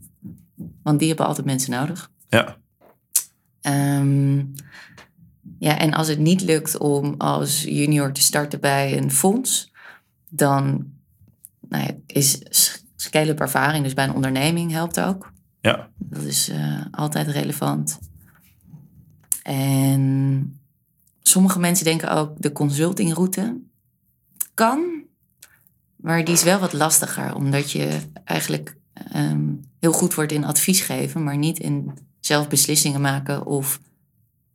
Want die hebben altijd mensen nodig. Ja. Ehm, ja, en als het niet lukt om als junior te starten bij een fonds, dan nou ja, is s- scale-up ervaring, dus bij een onderneming, helpt ook. Ja. Dat is eh, altijd relevant. En sommige mensen denken ook de consultingroute kan, maar die is wel wat lastiger, omdat je eigenlijk ehm, heel goed wordt in advies geven, maar niet in zelf beslissingen maken of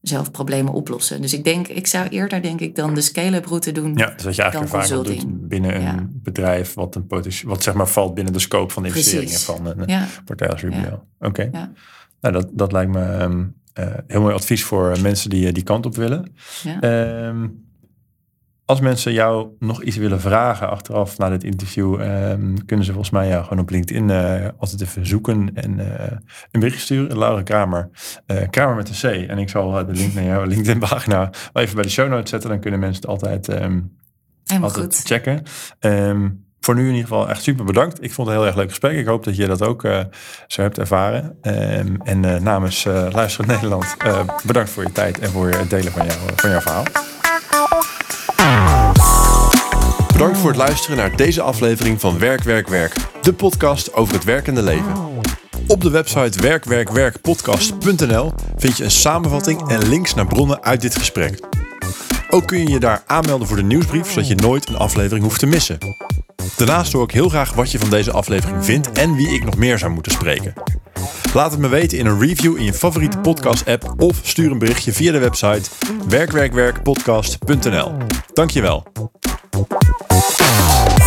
zelf problemen oplossen. Dus ik denk, ik zou eerder denk ik dan de scale-up route doen. ja, dus dat je eigenlijk Dan ervaring doet binnen een bedrijf wat, een potentie- wat zeg maar valt binnen de scope van de Precies. investeringen van een Ja, partij als Rubio. Oké. Ja. Nou, dat, dat lijkt me ehm, eh, heel mooi advies voor mensen die eh, die kant op willen. ja. Als mensen jou nog iets willen vragen achteraf na dit interview, ehm, kunnen ze volgens mij jou gewoon op LinkedIn eh, altijd even zoeken en eh, een bericht sturen. Laura Kramer, eh, Kramer met een C. En ik zal de link naar jouw (laughs) LinkedIn-pagina wel even bij de show notes zetten. Dan kunnen mensen het altijd, Helemaal altijd goed. checken. Ehm, voor nu in ieder geval echt super bedankt. Ik vond het een heel erg leuk gesprek. Ik hoop dat je dat ook zo hebt ervaren. En namens uh, Luisterend Nederland, bedankt voor je tijd en voor het delen van, jou, van jouw verhaal. Bedankt voor het luisteren naar deze aflevering van Werk, Werk, Werk. De podcast over het werkende leven. Op de website werkwerkwerkpodcast.nl vind je een samenvatting en links naar bronnen uit dit gesprek. Ook kun je je daar aanmelden voor de nieuwsbrief, zodat je nooit een aflevering hoeft te missen. Daarnaast hoor ik heel graag wat je van deze aflevering vindt en wie ik nog meer zou moeten spreken. Laat het me weten in een review in je favoriete podcast-app of stuur een berichtje via de website werkwerkwerkpodcast.nl. Dankjewel. Bye.